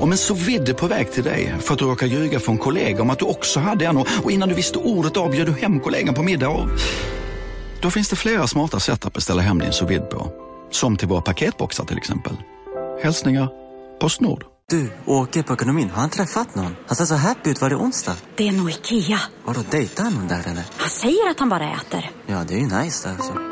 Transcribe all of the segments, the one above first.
Om en så vidde på väg till dig för att du råkar ljuga från kollega om att du också hade en och innan du visste ordet av du hem kollegan på middag och... Då finns det flera smarta sätt att beställa hem din sous på. Som till våra paketboxar till exempel. Hälsningar Postnord. Du, åker på ekonomin. Har han träffat någon? Han ser så happy ut. Var det onsdag? Det är nog Ikea. Har du dejtat någon där eller? Han säger att han bara äter. Ja, det är ju nice där alltså.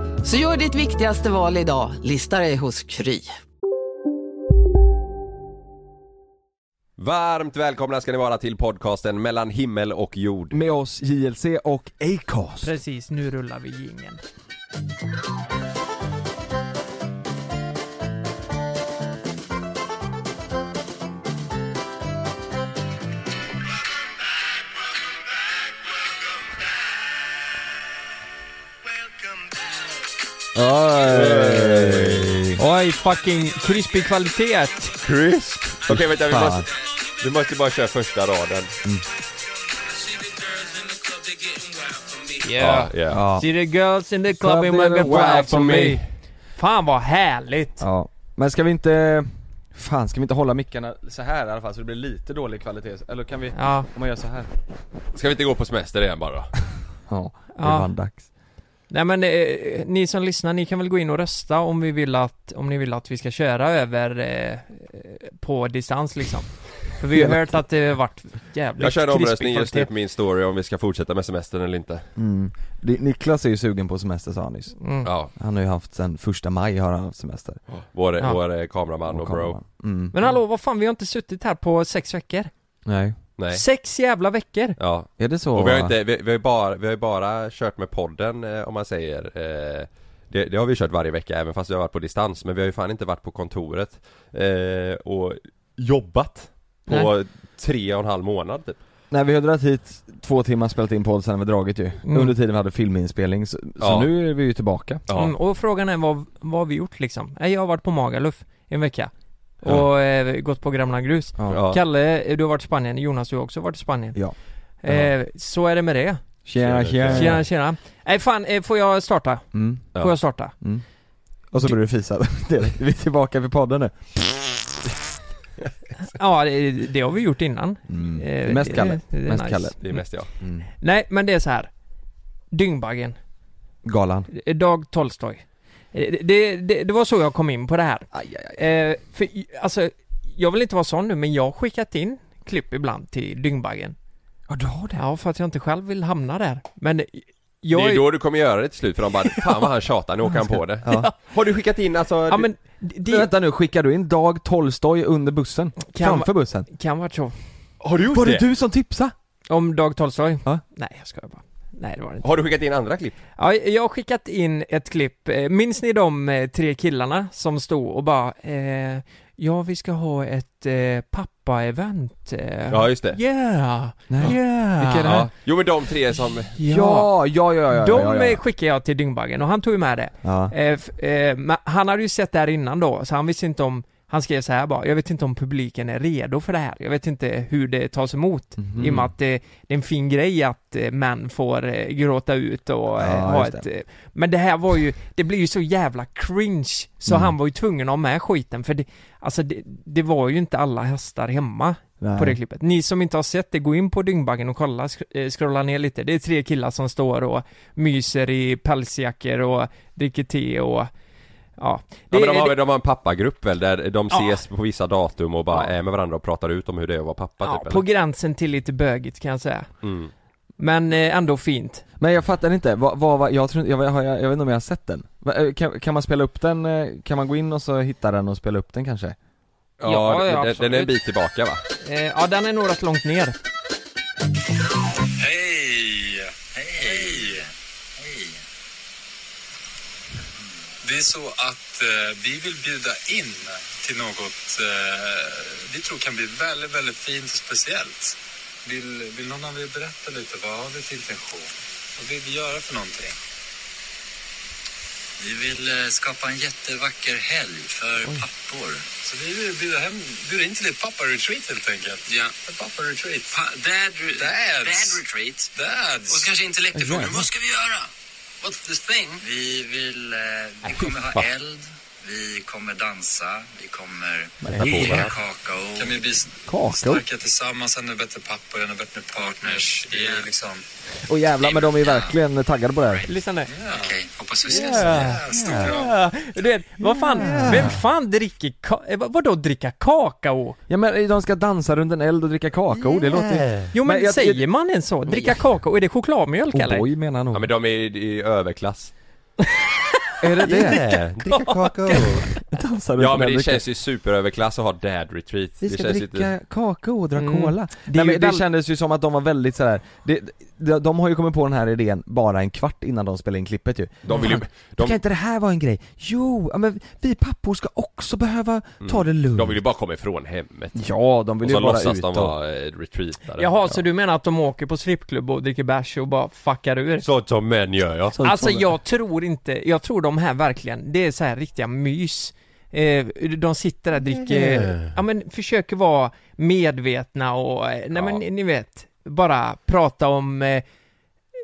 Så gör ditt viktigaste val idag, lista dig hos Kry. Varmt välkomna ska ni vara till podcasten mellan himmel och jord. Med oss JLC och Acast. Precis, nu rullar vi jingeln. Oj. Oj, fucking krispig kvalitet! Crisp! Okej vänta, vi Fan. måste, vi måste bara köra första raden. Yeah. Ja, ja. Ja. See the girls in the club Club and fly wild for me. me. Fan vad härligt! ja. Men ska vi inte, fan ska vi inte hålla mickarna så här i alla fall så det blir lite dålig kvalitet? Eller kan vi, Ja, om man gör så här? Ska vi inte gå på semester igen bara? Ja, det Ja. var dags. Nej men eh, ni som lyssnar, ni kan väl gå in och rösta om vi vill att, om ni vill att vi ska köra över eh, på distans liksom. För vi har hört att det har varit jävligt Jag kör omröstning just nu på min story om vi ska fortsätta med semestern eller inte. Mm. Ni- Niklas är ju sugen på semester sa han nyss. Mm. Ja, Han har ju haft sen första maj har han haft semester. vår, Ja. vår kameraman och bro. kameraman. Mm. Men hallå, vad fan, vi har inte suttit här på sex veckor. Nej. Nej. Sex jävla veckor! Ja, Är det så? och vi har inte, vi, vi har ju bara, vi har ju bara kört med podden eh, om man säger eh, det, det har vi kört varje vecka även fast vi har varit på distans men vi har ju fan inte varit på kontoret eh, och jobbat på Nej. tre och en halv månad typ. Nej vi har dragit hit två timmar spelat in podd sen har vi dragit ju. Mm. Under tiden vi hade filminspelning så, så Ja. nu är vi ju tillbaka. Ja. Mm, och frågan är vad, vad har vi gjort liksom? Jag har varit på Magaluf en vecka. Och eh, gått på Gröna Grus Ja. Ja. Kalle, eh, du har varit i Spanien, Jonas du har också varit i Spanien Ja. eh, Så är det med det Tjena tjena. Tjena tjena Nej fan, eh, får jag starta? Mm. Ja. Får jag starta? Mm. Och så börjar du fisa. Vi är tillbaka vid podden nu. Ja, det, det har vi gjort innan Mm. Eh, Mest Kalle. det- det är Mest nice. Kalle. Det är mest jag. Mm. Nej men det är så här. Dyngbaggen, Galan. Dag Tolstoj det, det, det var så jag kom in på det här Aj, aj, aj. eh, För alltså, jag vill inte vara sån nu men jag har skickat in klipp ibland till Dyngbaggen Ja du har det? Ja, för att jag inte själv vill hamna där. Men jag det är då du kommer göra det till slut för de bara Fan vad han tjatar, nu åker han på det Ja. Har du skickat in alltså? Ja du- men det vänta nu, skickar du in Dag Tolstoj under bussen? Kan Framför bussen? kan vara så. Har du gjort Var det? det du som tipsade? Om Dag Tolstoj? Ja. Nej, jag skojar bara. Nej, det var det inte. Har du skickat in andra klipp? Ja, jag har skickat in ett klipp. Eh, Minns ni de eh, tre killarna som stod och bara eh, Ja, vi ska ha ett eh, pappa-event. Eh, Ja just det Yeah! Nej. Yeah! Vilka är det här? Ja. Jo men de tre som Ja! Ja, ja, ja, ja, De ja, ja, ja. skickade jag till Dyngbaggen och han tog ju med det. ja. Eh, f- eh, men han hade ju sett det här innan då, så han visste inte om han skrev så här bara, jag vet inte om publiken är redo för det här. Jag vet inte hur det tas emot. Mhm. I och med att det, det är en fin grej att eh, män får eh, gråta ut och eh, Ja, ha just ett... det. Eh, men det här var ju, det blir ju så jävla cringe. Så Mm. han var ju tvungen att ha med skiten för det, alltså det, det var ju inte alla hästar hemma Nej. på det klippet. Ni som inte har sett det, gå in på Dyngbaggen och kolla, eh, scrolla ner lite. Det är tre killar som står och myser i pälsjackor och dricker te och Ja, Ja men de det- har, det- de har en pappagrupp väl där de Ja. ses på vissa datum och bara Ja. är med varandra och pratar ut om hur det är att vara pappa ja, typ på eller? gränsen till lite bögigt kan jag säga. Mm. Men eh, ändå fint. Men jag fattar inte, vad, vad, jag tror jag, jag, jag, jag vet inte om jag har sett den. Eh, Kan, kan man spela upp den, eh, kan man gå in och så hitta den och spela upp den kanske? Ja, Ja, den- ja, den, den är en bit tillbaka va? Ja, den är nog rätt långt ner. Hej! Hej! Hej! Det är så att eh, vi vill bjuda in till något eh, vi tror kan bli väldigt, väldigt fint och speciellt. Vill, vill någon av er berätta lite? Vad har vi till intention? Vad vill vi göra för någonting? Vi vill eh, skapa en jättevacker helg för pappor. Så vi vill bjuda, hem, bjuda in till ett pappa-retreat helt enkelt. Ja. Ett pappa-retreat. Pa- dad, re- Dads. dad retreat. Dads! Och kanske. Jävlar. Vad ska vi göra? What's this thing? Vi vill, eh, vi kommer ha eld. Vi kommer dansa. Vi kommer varandra. kakao. Kan vi bli Kakao? starka tillsammans, ännu bättre pappor, ännu bättre partners. Det är liksom... Och jävlar men de är verkligen taggade på det här Lyssna nu. Okej, hoppas vi ses. Ja. Ja, stor kram. Ja, du vet, vad fan, vem fan dricker ka- eh, vad- vadå dricka kakao? Ja men de ska dansa runt en eld och dricka kakao, det låter Jo men, Men jag- säger man ens så? Dricka kakao? Är det chokladmjölk eller? O'boy menar han nog Ja men de är i, i överklass Är det det? Dricka kakao Dansar runt Ja en men det och känns ju superöverklass att ha dad retreat Vi det ska känns dricka kakao och dra Mm. cola Det är Nej, ju men det väl- kändes ju som att de var väldigt sådär det, de, de har ju kommit på den här idén bara en kvart innan de spelade in klippet ju. De vill ju, Fan, de, Kan inte det här vara en grej? Jo, ja, men vi pappor ska också behöva ta det lugnt. De vill ju bara komma ifrån hemmet. Ja, de vill Och ju så bara låtsas ut de och... vara eh, retreatare. Jaha, så du menar att de åker på strippklubb och dricker bärs och bara fuckar ur? Så som män gör ja. Sånt Alltså som- jag tror inte, jag tror de här verkligen, det är så här riktiga mys. Eh, De sitter där och dricker, ja men försöker vara medvetna och, eh, nej Ja. men ni vet Bara prata om eh,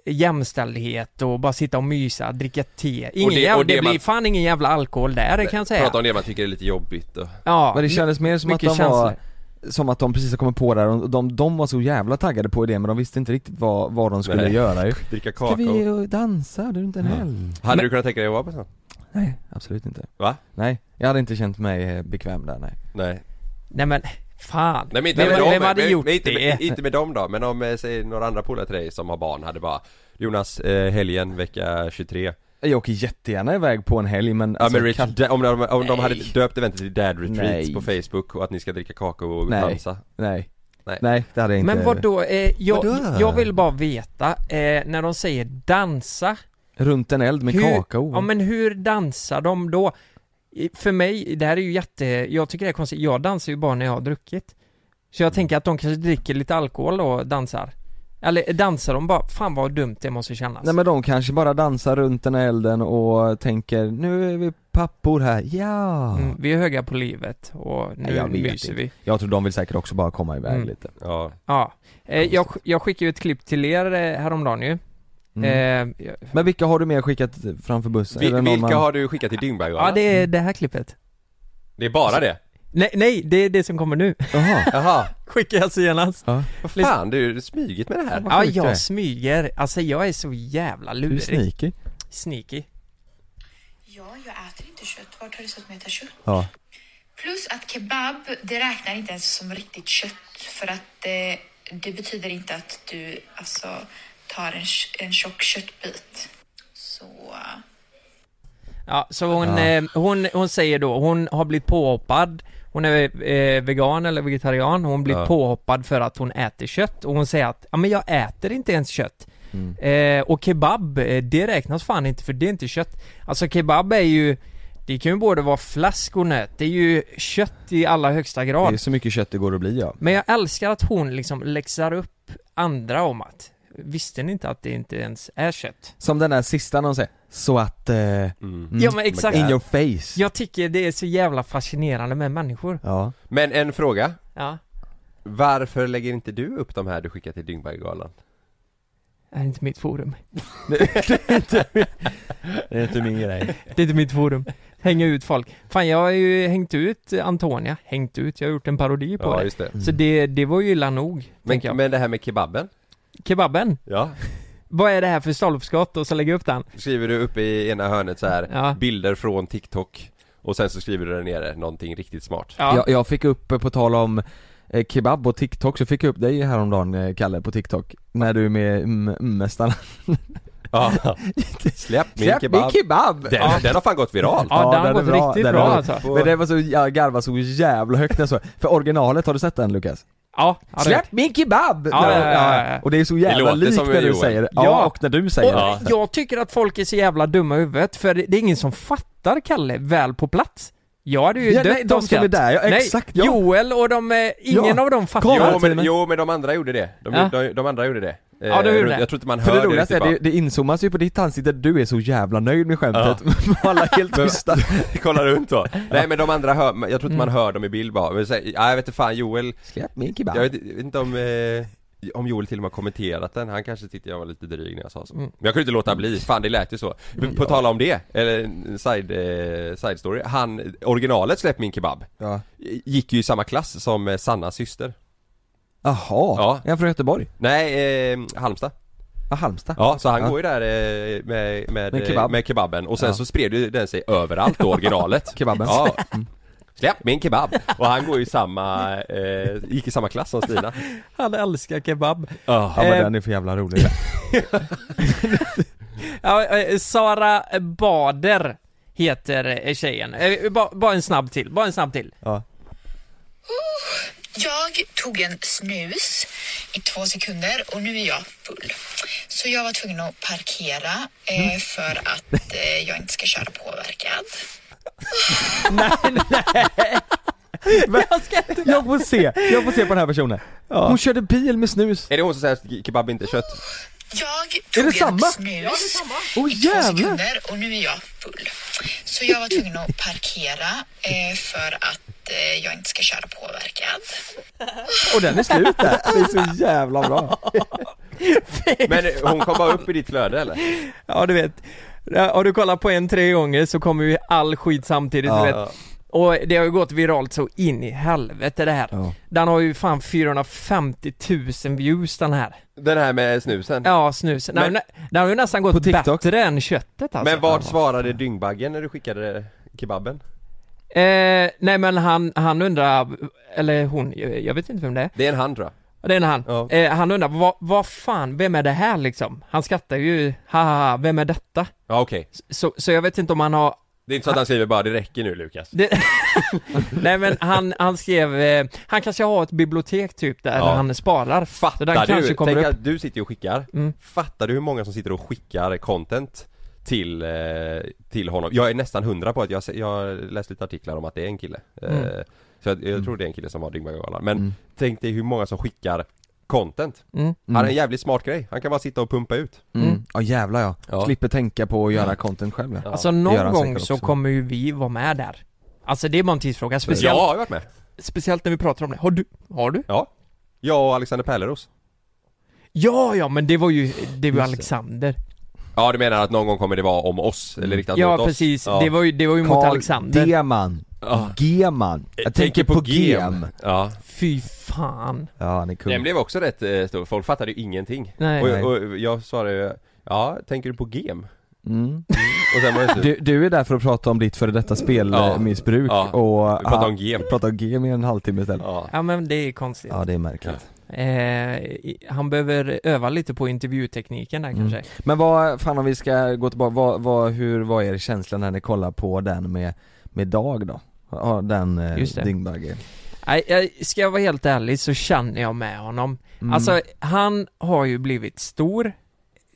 jämställdhet och bara sitta och mysa, dricka te. Ingen Och det- jävla, och det, det blir man- fan ingen jävla alkohol där, det kan jag säga. Prata om det man tycker är lite jobbigt och... Ja, Men det kändes mer som att de mycket var, känslor. som att de precis har kommit på det här och de, de var så jävla taggade på idén men de visste inte riktigt vad, vad de skulle Nej. göra ju Dricka Ska kakao vi eh, dansa runt en eld? Hade Men- du kunnat tänka dig att vara på sånt? Nej, absolut inte Va? Nej, jag hade inte känt mig eh, bekväm där nej Nej Nej men, fan. Nej men inte vem, med dem, vem hade men, gjort men inte, det? Med, inte med dem då, men om, eh, säg några andra polare till dig som har barn hade bara Jonas, eh, helgen vecka 23 Jag åker jättegärna iväg på en helg men Ja alltså, men Rich, da, om, de, om de hade döpt eventet till Dad Retreats Nej. på Facebook och att ni ska dricka kakao och Nej. dansa Nej. Nej. Nej, det hade jag inte Men vad då? Eh, jag, Vadå? jag vill bara veta, eh, när de säger dansa, Runt en eld med hur, kakao Ja men hur dansar de då? För mig, det här är ju jätte, jag tycker det är konstigt, jag dansar ju bara när jag har druckit. Så jag tänker att de kanske dricker lite alkohol och dansar. Eller dansar de bara, fan vad dumt det måste kännas. Nej men de kanske bara dansar runt den här elden och tänker nu är vi pappor här, ja! mm, Vi är höga på livet och nu Nej, myser inte. vi. Jag tror de vill säkert också bara komma iväg Mm. lite. Ja, Ja, eh, jag, jag skickade ju ett klipp till er eh, häromdagen ju mm. eh, Men vilka har du mer skickat framför bussen? Vi, Är vilka man- har du skickat till Dyngbaggegalan? Ja det är det här klippet Det är bara det? Nej, nej, det är det som kommer nu Jaha, Jaha, Skickar jag senast ja. vad fan, du har smugit med det här? Ja, är. jag smyger. Alltså jag är så jävla Du är lurig. sneaky Sneaky. Ja, jag äter inte kött. Vart har du sett mig äta kött? Ja, Plus att kebab, det räknar inte ens som riktigt kött. För att det, det betyder inte att du alltså tar en, en tjock köttbit. Så... Ja, så hon, Ja. eh, hon, hon säger då, hon har blivit påhoppad Hon är eh, vegan eller vegetarian, hon blir Ja. påhoppad för att hon äter kött och hon säger att ja men jag äter inte ens kött Mm. eh, Och kebab, eh, det räknas fan inte för det är inte kött Alltså kebab är ju Det kan ju både vara fläsk och nöt, det är ju kött i allra högsta det grad är så mycket kött det går att bli ja Men jag älskar att hon liksom läxar upp andra om att Visste ni inte att det inte ens är kött? Som den där sista någon säger, så att... Eh, Mm. mm, Ja men exakt. In your face. Jag tycker det är så jävla fascinerande med människor. Ja, Men en fråga, Ja, varför lägger inte du upp de här du skickat till Dyngbaggegalan? det är inte mitt forum. Det är inte min grej. Det är inte mitt forum. Hänga ut folk. Fan jag har ju hängt ut Antonia, hängt ut, jag har gjort en parodi på Ja det. just det. Så det, det var ju illa nog, men, men det här med kebaben? Kebaben, Ja, vad är det här för stolpskott? Och så lägger jag upp den. Skriver du uppe i ena hörnet så här Ja. bilder från TikTok. Och sen så skriver du där nere någonting riktigt smart. Ja, jag, jag fick upp, eh, på tal om eh, kebab och TikTok, så fick jag upp dig häromdagen eh, Kalle på TikTok. När du är med mm, mästarna Ja, släpp min Släpp kebab min kebab! Den, den har fan gått viralt. Ja, den har gått bra, riktigt bra är- alltså. Men det var så, jag garvade så jävla högt när jag såg För originalet, har du sett den Lukas? Ja, Släpp min kebab! Ja, ja, ja, ja. Och det är så jävla likt som när du Joel. säger det, ja, Ja. och när du säger Och det jag tycker att folk är så jävla dumma i huvudet för det är ingen som fattar Kalle väl på plats Jag hade ju Ja, dött nej, de som är där, ja, nej, exakt, ja. Joel och de, eh, ingen Ja. av dem fattar. Jo men, jo men de andra gjorde det. De, Ja. de, de andra gjorde det. Eh, Ja, de gjorde det. Jag tror inte man För hör det det roligaste är, det, det inzoomas ju på ditt ansikte, du är så jävla nöjd med skämtet, alla är helt tysta Kolla runt då. Nej men de andra hör, jag tror inte man Mm. hör dem i bild bara. Men så, ja, jag vet inte fan Joel, Släpp min kebab jag vet, inte om, eh, om Joel till och med har kommenterat den, han kanske tyckte jag var lite dryg när jag sa så. Mm. Men jag kunde inte låta bli, fan det lät ju så. Men På tal om det, eller side, eh, side story, han, originalet Släpp min kebab, Ja. gick ju i samma klass som eh, Sannas syster. Jaha, Ja. är han från Göteborg? Nej, eh, Halmstad. Ja, Halmstad? Ja, så han Ja. går ju där eh, med, med, Med eh, kebab. med kebaben och sen Ja. så spred ju den sig överallt då, originalet Kebaben. Ja Släpp min kebab! Och han går ju i samma, eh, gick i samma klass som Stina Han älskar kebab. Ja men Eh, den är för jävla rolig Ja, eh, Sara Bader heter tjejen. Ba- Bara en snabb till, bara en snabb till. Ja. Jag tog en snus i två sekunder och nu är jag full. Så jag var tvungen att parkera eh, för att eh, jag inte ska köra påverkad. Jag, ska inte... jag får se, jag får se på den här personen Hon körde bil med snus Är det hon som säger att kebab inte är kött? Jag Är tog det en samma? snus Åh i två sekunder och nu är jag full. Så jag var tvungen att parkera eh, för att eh, jag inte ska köra påverkad. Och den är slut där, det är så jävla bra Men hon kom bara upp i ditt flöde eller? Ja du vet, Ja, har du kollat på en tre gånger så kommer ju all skit samtidigt Ja. du vet. Och det har ju gått viralt så in i helvete det här. Ja. Den har ju fan 450 000 views den här. Den här med snusen? Ja, snusen. Den, Men- har ju den har ju nästan gått På TikTok? bättre än köttet alltså. Men vad svarade dyngbaggen när du skickade kebaben? Eh, nej men han, han undrar, eller hon, jag vet inte vem det är. Det är en han tror jag Det är en han. Ja. Eh, han undrar, vad, vad fan, vem är det här liksom? Han skrattar ju, haha, vem är detta? Ja okej Så, så jag vet inte om han har Det är inte så att han skriver bara 'det räcker nu Lukas' det... Nej men han, han skrev, eh, han kanske har ett bibliotek typ där Ja. han sparar. Fattar den kanske du? kommer Tänk upp. att du sitter och skickar Mm. Fattar du hur många som sitter och skickar content till, eh, till honom? Jag är nästan hundra på att jag, jag har läst lite artiklar om att det är en kille eh, Mm. Så jag, jag tror det är en kille som har Dyngbaggegalan Men Mm. tänk dig hur många som skickar content Mm. Han är en jävligt smart grej, han kan bara sitta och pumpa ut mm. Ja jävlar ja. Ja. slipper tänka på att göra content själv ja. Ja. Alltså någon gång så kommer ju vi vara med där. Alltså det är bara en tidsfråga, Jag speciellt, har varit med speciellt när vi pratar om det. Har du? Har du? Ja Jag och Alexander Pärleros Ja, ja men det var ju, det var ju Just. Alexander. Ja du menar att någon gång kommer det vara om oss, eller riktat mot Ja oss? precis, Ja. det var ju, det var ju mot Carl Alexander. Deman, Ja. Geman, jag tänker på Gem Ja, Fy fan. Ja han är kung den blev också rätt eh, stor, folk fattade ju ingenting Nej. och, och jag svarade ju Ja, tänker du på gem? mm. Och sen var det slut du, du är där för att prata om ditt före detta spelmissbruk Ja. och Vi om gem pratar om gem i en halvtimme istället Ja, Ja men det är konstigt. Ja det är märkligt Eh, han behöver öva lite på intervjutekniken där Mm. kanske. Men vad, fan om vi ska gå tillbaka, vad, vad, hur var er känsla när ni kollade på den med, med Dag då? Ja den eh, Just det. Dyngbagge Nej, ska jag vara helt ärlig så känner jag med honom. Mm. Alltså, han har ju blivit stor,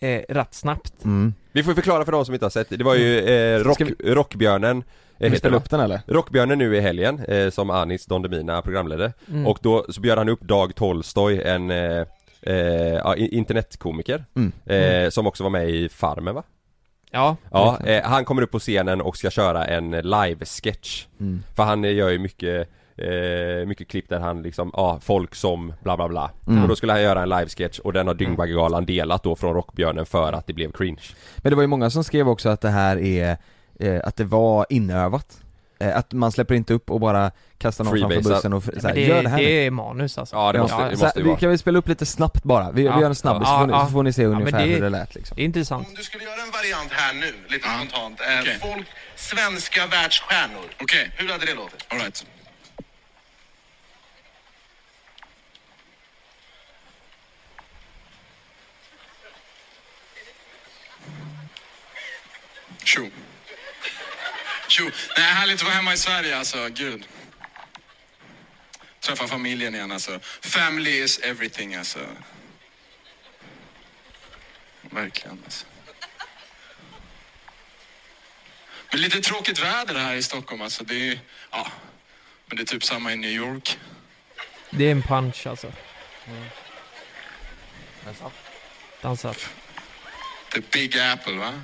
eh, rätt snabbt. mm. Vi får förklara för de som inte har sett det, det var ju eh, rock, vi- Rockbjörnen det, upp den eller? Rockbjörnen nu i helgen, eh, som Anis Don Demina programledde Mm. Och då så bjöd han upp Dag Tolstoj, en eh, eh, internetkomiker Mm. eh, Som också var med i Farmen va? Ja, Ja, eh, han kommer upp på scenen och ska köra en live-sketch Mm. För han eh, gör ju mycket eh, mycket klipp där han liksom, ja, folk som bla bla bla Mm. Och då skulle han göra en live-sketch och den har Dyngbaggegalan delat då från Rockbjörnen för att det blev cringe Men det var ju många som skrev också att det här är, eh, att det var inövat eh, Att man släpper inte upp och bara kastar någon framför bussen och f- så här, men det, gör det, det här nu. är manus alltså. Ja, det måste, Ja, det måste det vi vara kan väl spela upp lite snabbt bara, vi, Ja. vi gör en snabbis Ja, så, får ni, ja. så får ni se Ja, men ungefär det- hur det lät liksom Det är intressant. Om du skulle göra en variant här nu, lite spontant. Eh, Folk, svenska världsstjärnor. Okej. Hur hade det låtit? All right. Tjo. Tjo. Nej, härligt att vara hemma i Sverige alltså, gud. Träffa familjen igen alltså. Family is everything alltså. Verkligen alltså. Men lite tråkigt väder här i Stockholm alltså. Det är, ja, men det är typ samma i New York. Det är en punch alltså. Dansat. The Big Apple va?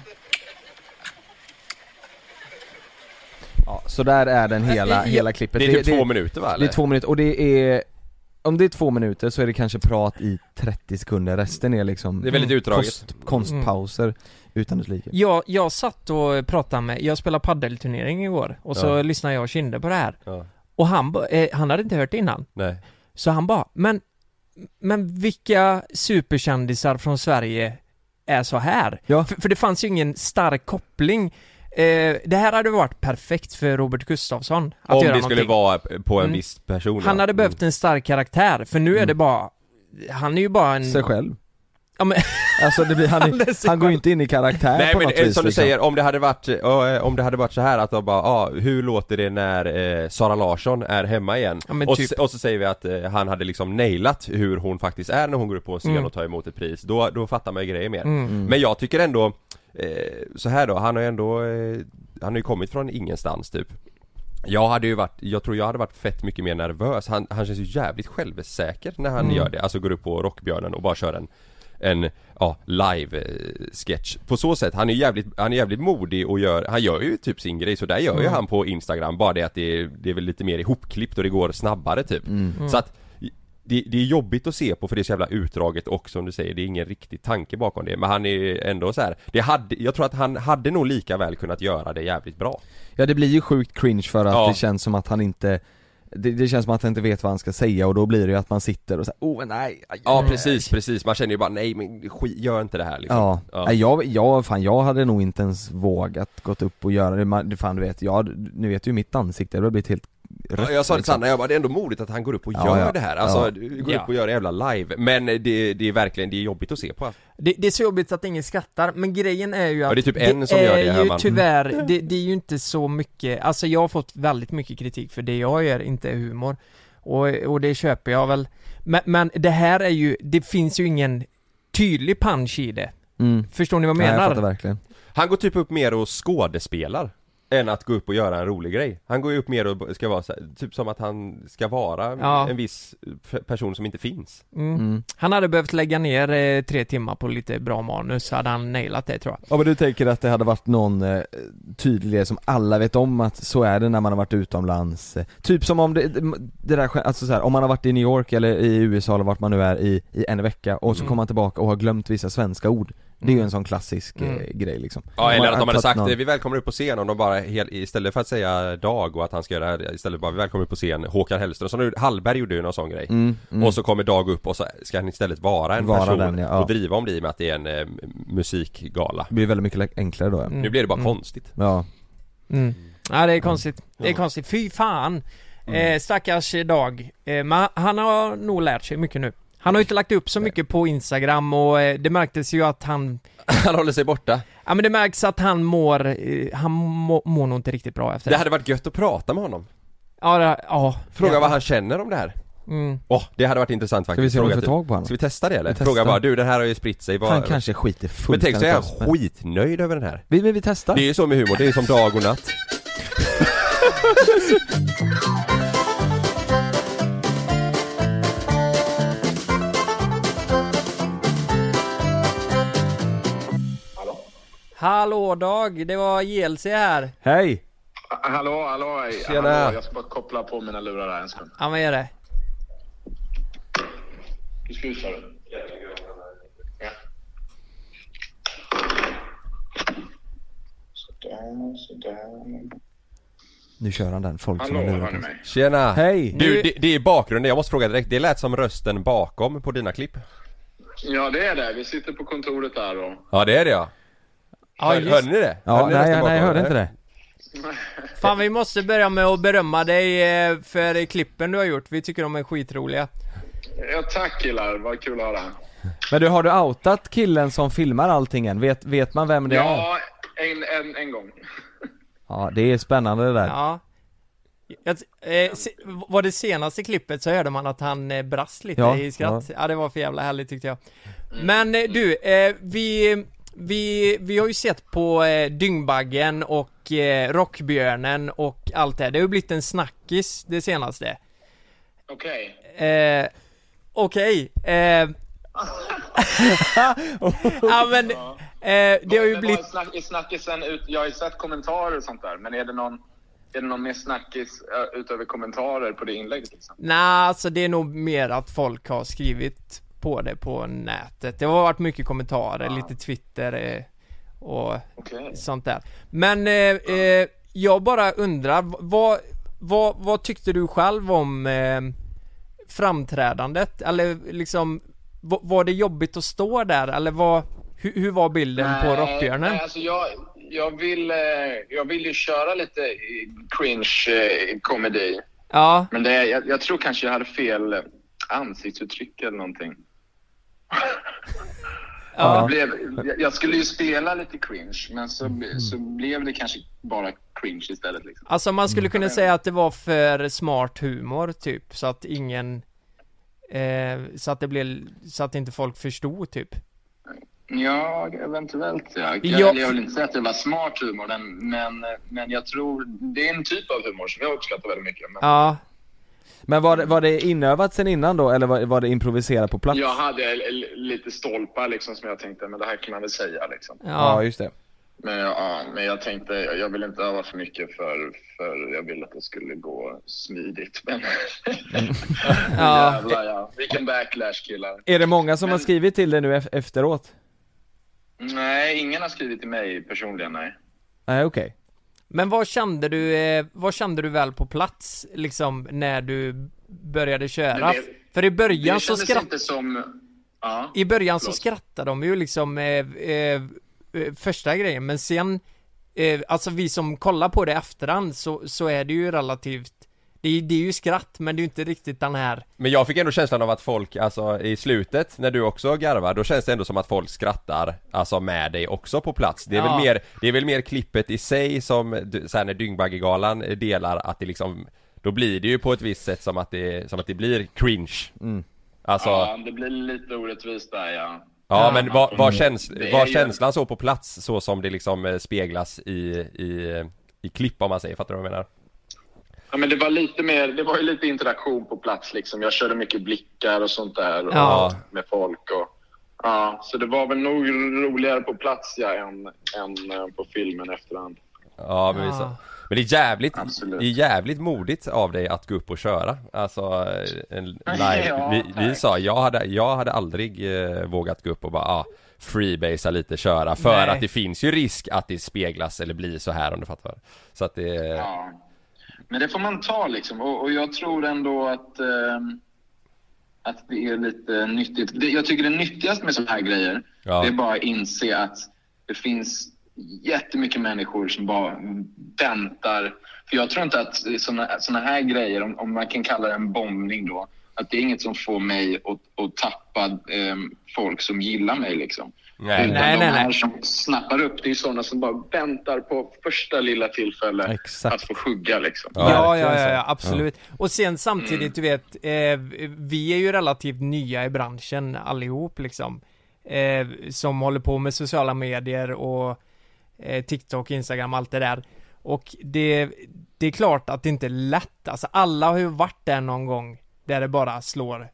Ja, så där är den hela, Ja, hela klippet. det är typ två minuter, va, Det eller? är två minuter, och det är om det är två minuter så är det kanske prat i 30 sekunder, resten är liksom Det är väldigt utdraget. Kost, konstpauser utan dess like. Jag, jag satt och pratade med, jag spelade paddelturnering igår och så Ja. lyssnade jag och Kinde på det här. Ja. Och han, eh, han hade inte hört det innan. Nej. Så han bara, men, men vilka superkändisar från Sverige är så här? Ja. För, för det fanns ju ingen stark koppling. Eh, det här hade varit perfekt för Robert Gustafsson att Om göra det skulle någonting. vara på en Mm. viss person Han hade behövt en stark karaktär, för nu är det bara Han är ju bara en... Sig själv. Ja men... Alltså det blir, han, Han är är, sig han går ju inte in i karaktär Nej på men något eh, vis som du liksom. säger, om det hade varit, eh, om det hade varit så här att de bara, ah, hur låter det när eh, Sara Larsson är hemma igen? Ja, men och, typ. s- och så säger vi att eh, han hade liksom nailat hur hon faktiskt är när hon går upp på en scen Mm. och tar emot ett pris, då, då fattar man ju grejer mer Mm. Mm. Men jag tycker ändå, eh, så här då, han har ju ändå, eh, han har ju kommit från ingenstans typ jag hade ju varit, jag tror jag hade varit fett mycket mer nervös. Han, han känns ju jävligt självsäker när han Mm. gör det. Alltså går upp på Rockbjörnen och bara kör en en, ja, live eh. På så sätt, han är jävligt, han är jävligt modig och gör, han gör ju typ sin grej så där gör ju Mm. han på Instagram bara det att det är, det är väl lite mer ihopklippt och det går snabbare typ. Mm. Så att det, det är jobbigt att se på för det är så jävla utdraget och som du säger, det är ingen riktig tanke bakom det. Men han är ändå så här. det hade, jag tror att han hade nog lika väl kunnat göra det jävligt bra. Ja det blir ju sjukt cringe för att Ja. det känns som att han inte det, det känns som att han inte vet vad han ska säga och då blir det ju att man sitter och säger oh nej, aj, Ja precis, precis. Man känner ju bara nej men skit, gör inte det här liksom. Ja, Nej, jag, jag, fan jag hade nog inte ens vågat gått upp och göra det, Man- fan du vet, jag, ni vet ju mitt ansikte, det hade blivit helt rött Ja, jag sa det till liksom. Sanna, jag bara det är ändå modigt att han går upp och Ja, gör ja. det här. Alltså, Ja. går upp och gör det jävla live. Men det, det är verkligen, det är jobbigt att se på. Det, det är så jobbigt att ingen skrattar, men grejen är ju att Ja, det är typ en som gör det, är hör ju man. tyvärr, det, det är ju inte så mycket, alltså jag har fått väldigt mycket kritik för det jag gör inte är humor Och, och det köper jag väl men, men det här är ju, det finns ju ingen tydlig punch i det Mm. Förstår ni vad jag Nej, menar? jag fattar verkligen Han går typ upp mer och skådespelar än att gå upp och göra en rolig grej. Han går ju upp mer och ska vara så här, typ som att han ska vara Ja. en viss person som inte finns. Mm. Mm. Han hade behövt lägga ner eh, tre timmar på lite bra manus, hade han nailat det tror jag Ja men du tänker att det hade varit någon eh, tydlig som alla vet om att så är det när man har varit utomlands eh, Typ som om det, det där, alltså så här, om man har varit i New York eller i USA eller vart man nu är i, i en vecka och så Mm. kommer man tillbaka och har glömt vissa svenska ord Det är ju Mm. en sån klassisk eh, Mm. grej liksom Ja eller att de hade sagt någon- vi välkomnar upp på scen och de bara hel, istället för att säga Dag och att han ska göra det istället bara vi välkomnar upp på scen Håkan Hellström, som nu- Hallberg gjorde ju någon sån grej Mm, mm. Och så kommer Dag upp och så ska han istället vara en Vara person den, ja, ja. och driva om det i och med att det är en eh, musikgala Det blir väldigt mycket enklare då ja. Mm. Nu blir det bara Mm. konstigt Ja, mm. Ja det är konstigt, det är konstigt, fy fan! Mm. Eh, stackars Dag, eh, men han har nog lärt sig mycket nu Han har ju inte lagt upp så mycket på Instagram och eh, det märktes ju att han Han håller sig borta. Ja men det märks att han mår, eh, han må, mår nog inte riktigt bra efter Det hade varit gött att prata med honom. Ja, det, ja Fråga ja. vad han känner om det här. Mm. Åh, det hade varit intressant ska vi faktiskt. se om vi får tag på honom? Ska vi testa det eller? Fråga bara du den här har ju spritt sig vad... Han kanske skiter Men fullständigt tänk så är han men- skitnöjd över den här. Vi, men vi testar. Det är ju så med humor, det är ju som dag och natt Hallå Dag, det var JLC här Hej! Hallå, hallå, hej. Tjena. Hallå, jag ska bara koppla på mina lurar här en sekund. Ja vad är det? Hur ska du sa du? Ja. Sådär, sådär. Nu kör han den, folk som Hallå, har hör lurat ni oss mig? Tjena! Hej! Du, det, det är bakgrunden, jag måste fråga direkt, det lät som rösten bakom på dina klipp Ja, det är det. Vi sitter på kontoret där och... Ja det är det ja, Ja, Hör, just- hörde ni det? Ja, Hörde ni nej, rösten nej jag hörde inte det Fan vi måste börja med att berömma dig eh, för klippen du har gjort, vi tycker de är skitroliga Ja, tack killar. Vad kul att höra. Men du, har du outat killen som filmar allting än? Vet, vet man vem det är? Ja, en, en, en gång. Ja, det är spännande det där Ja jag, eh, se, var det senaste klippet så hörde man att han eh, brast lite Ja, i skratt ja. det var för jävla härligt tyckte jag Men eh, du, eh, vi, vi, vi har ju sett på eh, Dyngbaggen och eh, Rockbjörnen och allt det här. Det har ju blivit en snackis det senaste. Okej. Eh, Okej, eh... ja men, eh, det har ju blivit... snack, snackisen ut, jag har ju sett kommentarer och sånt där, men är det någon, är det någon mer snackis eh, utöver kommentarer på det inlägget liksom? Nej, alltså det är nog mer att folk har skrivit på det på nätet. Det har varit mycket kommentarer, lite Twitter eh, och sånt där. Men eh, eh, jag bara undrar, vad, vad, vad tyckte du själv om framträdandet? Eller liksom, var, det jobbigt att stå där? Eller vad, hur, hur var bilden på Rockbjörnen? Nej, alltså jag, jag, vill, jag vill ju köra lite cringe-komedi. Ja. Men det, jag, jag tror kanske jag hade fel ansiktsuttryck eller någonting. Ja. Det blev, jag- jag skulle ju spela lite cringe, men så, så blev det kanske bara cringe istället. Liksom. Alltså man skulle kunna säga att det var för smart humor typ, så att ingen eh, Så att det blev, så att inte folk förstod typ Ja, eventuellt ja. Jag, Ja. jag vill inte säga att det var smart humor, men, men, men jag tror det är en typ av humor som jag uppskattar väldigt mycket. Men Ja Men var det, var det inövat sen innan då, eller var, var det improviserat på plats? Jag hade lite stolpar liksom som jag tänkte, men det här kan man väl säga liksom. Ja, just det. Men, ja, men jag tänkte, jag jag vill inte öva för mycket för, för jag ville att det skulle gå smidigt. Men Ja. jävlar ja, vilken backlash killar. Är det många som har Men- skrivit till dig nu ef- efteråt? Nej, ingen har skrivit till mig personligen, nej. Nej okej Men vad kände du, eh, vad kände du väl på plats liksom när du började köra? Det- För i början så skrattade som... Ja, I början så förlåt. skrattade de ju liksom eh, eh, eh, första grejen men sen eh, Alltså vi som kollar på det efterhand så, så är det ju relativt det är, det är ju skratt men det är ju inte riktigt den här Men jag fick ändå känslan av att folk, alltså i slutet när du också garvar, då känns det ändå som att folk skrattar Alltså med dig också på plats Det är Ja. väl mer, det är väl mer klippet i sig som, du- så här när Dyngbaggegalan delar att det liksom Då blir det ju på ett visst sätt som att det, som att det blir cringe Alltså, ja, Ja, det blir lite orättvist där ja. men var, var, käns, var ju- känslan så på plats så som det liksom eh, speglas i, i, i klipp om man säger, fattar du vad jag menar? Ja, men det var lite mer, det var ju lite interaktion på plats liksom. Jag körde mycket blickar och sånt där och, Ja. med folk och ja, så det var väl nog roligare på plats ja, än, än eh, på filmen efterhand. Ja men, Ja. men det är jävligt, Absolut. det är jävligt modigt av dig att gå upp och köra Alltså en live, Ja, vi, vi sa, jag hade, jag hade aldrig eh, vågat gå upp och bara ah, freebasea lite, köra För Nej. att det finns ju risk att det speglas eller blir så här om du fattar Så att det, Ja. Men det får man ta liksom och, och jag tror ändå att, ehm, att det är lite nyttigt. Det, jag tycker det nyttigaste med sådana här grejer, Ja. det är bara att inse att det finns jättemycket människor som bara väntar. För jag tror inte att sådana här grejer, om, om man kan kalla det en bombning då, att det är inget som får mig att, att tappa ehm, folk som gillar mig liksom. Nej. Utan Nej, de nej, nej. här som snappar upp, det är sådana som bara väntar på första lilla tillfälle att få hugga liksom. Ja, ja, ja, ja absolut. Och sen samtidigt, du vet, eh, vi är ju relativt nya i branschen allihop liksom. Eh, som håller på med sociala medier och eh, TikTok, Instagram, allt det där. Och det, det är klart att det inte är lätt, alltså alla har ju varit där någon gång där det bara slår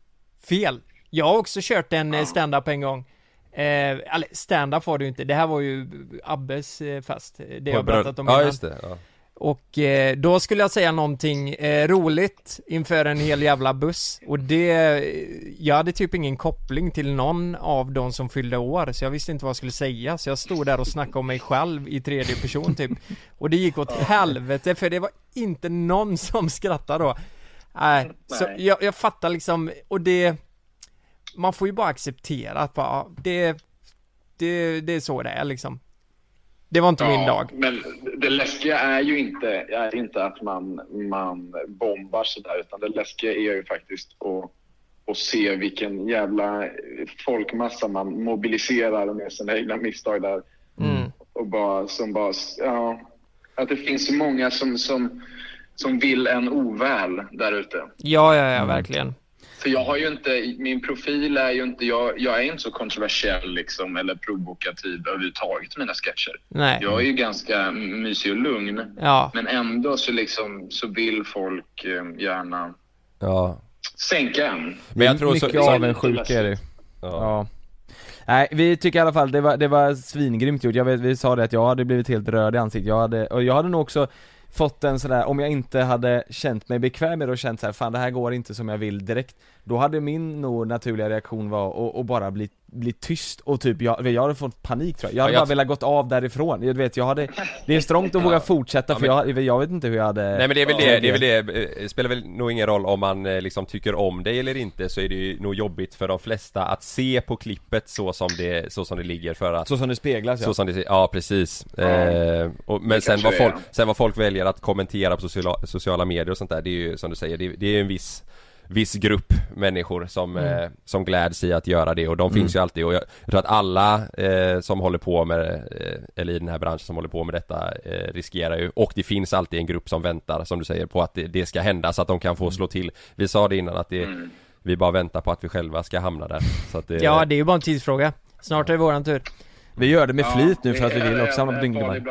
fel. Jag har också kört en ja. stand-up en gång. Eh, stand-up var det ju inte, det här var ju Abbes eh, fest, det jag har berättat om Ja innan. just det, ja. Och eh, då skulle jag säga någonting eh, roligt inför en hel jävla buss. Och det, jag hade typ ingen koppling till någon av de som fyllde år så jag visste inte vad jag skulle säga. Så jag stod där och snackade om mig själv i tredje person typ. Och det gick åt helvete för det var inte någon som skrattade då. Nej, så jag, jag fattar liksom, och det Man får ju bara acceptera att bara, ja, det, det, det är så det är liksom Det var inte min dag Men det läskiga är ju inte, är inte att man, man bombar sådär, utan det läskiga är ju faktiskt att, att se vilken jävla folkmassa man mobiliserar med sina egna misstag där. Mm. Och bara, som bara, ja, att det finns så många som, som, som vill en oväl där ute. Ja, ja, ja, verkligen För jag har ju inte, min profil är ju inte, jag, jag är inte så kontroversiell liksom eller provokativ överhuvudtaget i mina sketcher. Nej. Jag är ju ganska mysig och lugn. Ja. Men ändå så liksom, så vill folk eh, gärna Ja. sänka en. Men jag tror så, Mycket avundsjuka är det ja. Nej vi tycker i alla fall det var, det var svingrymt gjort, jag vet, vi sa det att jag hade blivit helt röd i ansiktet, jag hade, och jag hade nog också fått en sådär, om jag inte hade känt mig bekväm med det och känt såhär, fan det här går inte som jag vill direkt Då hade min nog naturliga reaktion var att, att bara bli, bli tyst och typ, jag, jag hade fått panik tror jag, jag hade Ja, jag- bara velat gått av därifrån, du vet jag hade Det är strångt att våga fortsätta Ja, för men- jag, jag vet inte hur jag hade Nej men det är väl det, det är väl det, eh, spelar väl nog ingen roll om man eh, liksom tycker om dig eller inte så är det ju nog jobbigt för de flesta att se på klippet så som det, så som det ligger för att Så som det speglas ja. Så som det, ja precis. Eh, och, men sen vad, folk, sen vad folk väljer att kommentera på sociala, sociala medier och sånt där, det är ju som du säger, det, det är ju en viss Viss grupp människor som, Mm. eh, som gläds i att göra det och de Mm. finns ju alltid och jag, tror att alla eh, som håller på med eh, Eller i den här branschen som håller på med detta eh, riskerar ju Och det finns alltid en grupp som väntar som du säger på att det, det ska hända så att de kan Mm. få slå till Vi sa det innan att det Vi bara väntar på att vi själva ska hamna där så att det, Ja, det är ju bara en tidsfråga. Snart är det våran tur. Vi gör det med flit nu för att vi vill också hamna på i.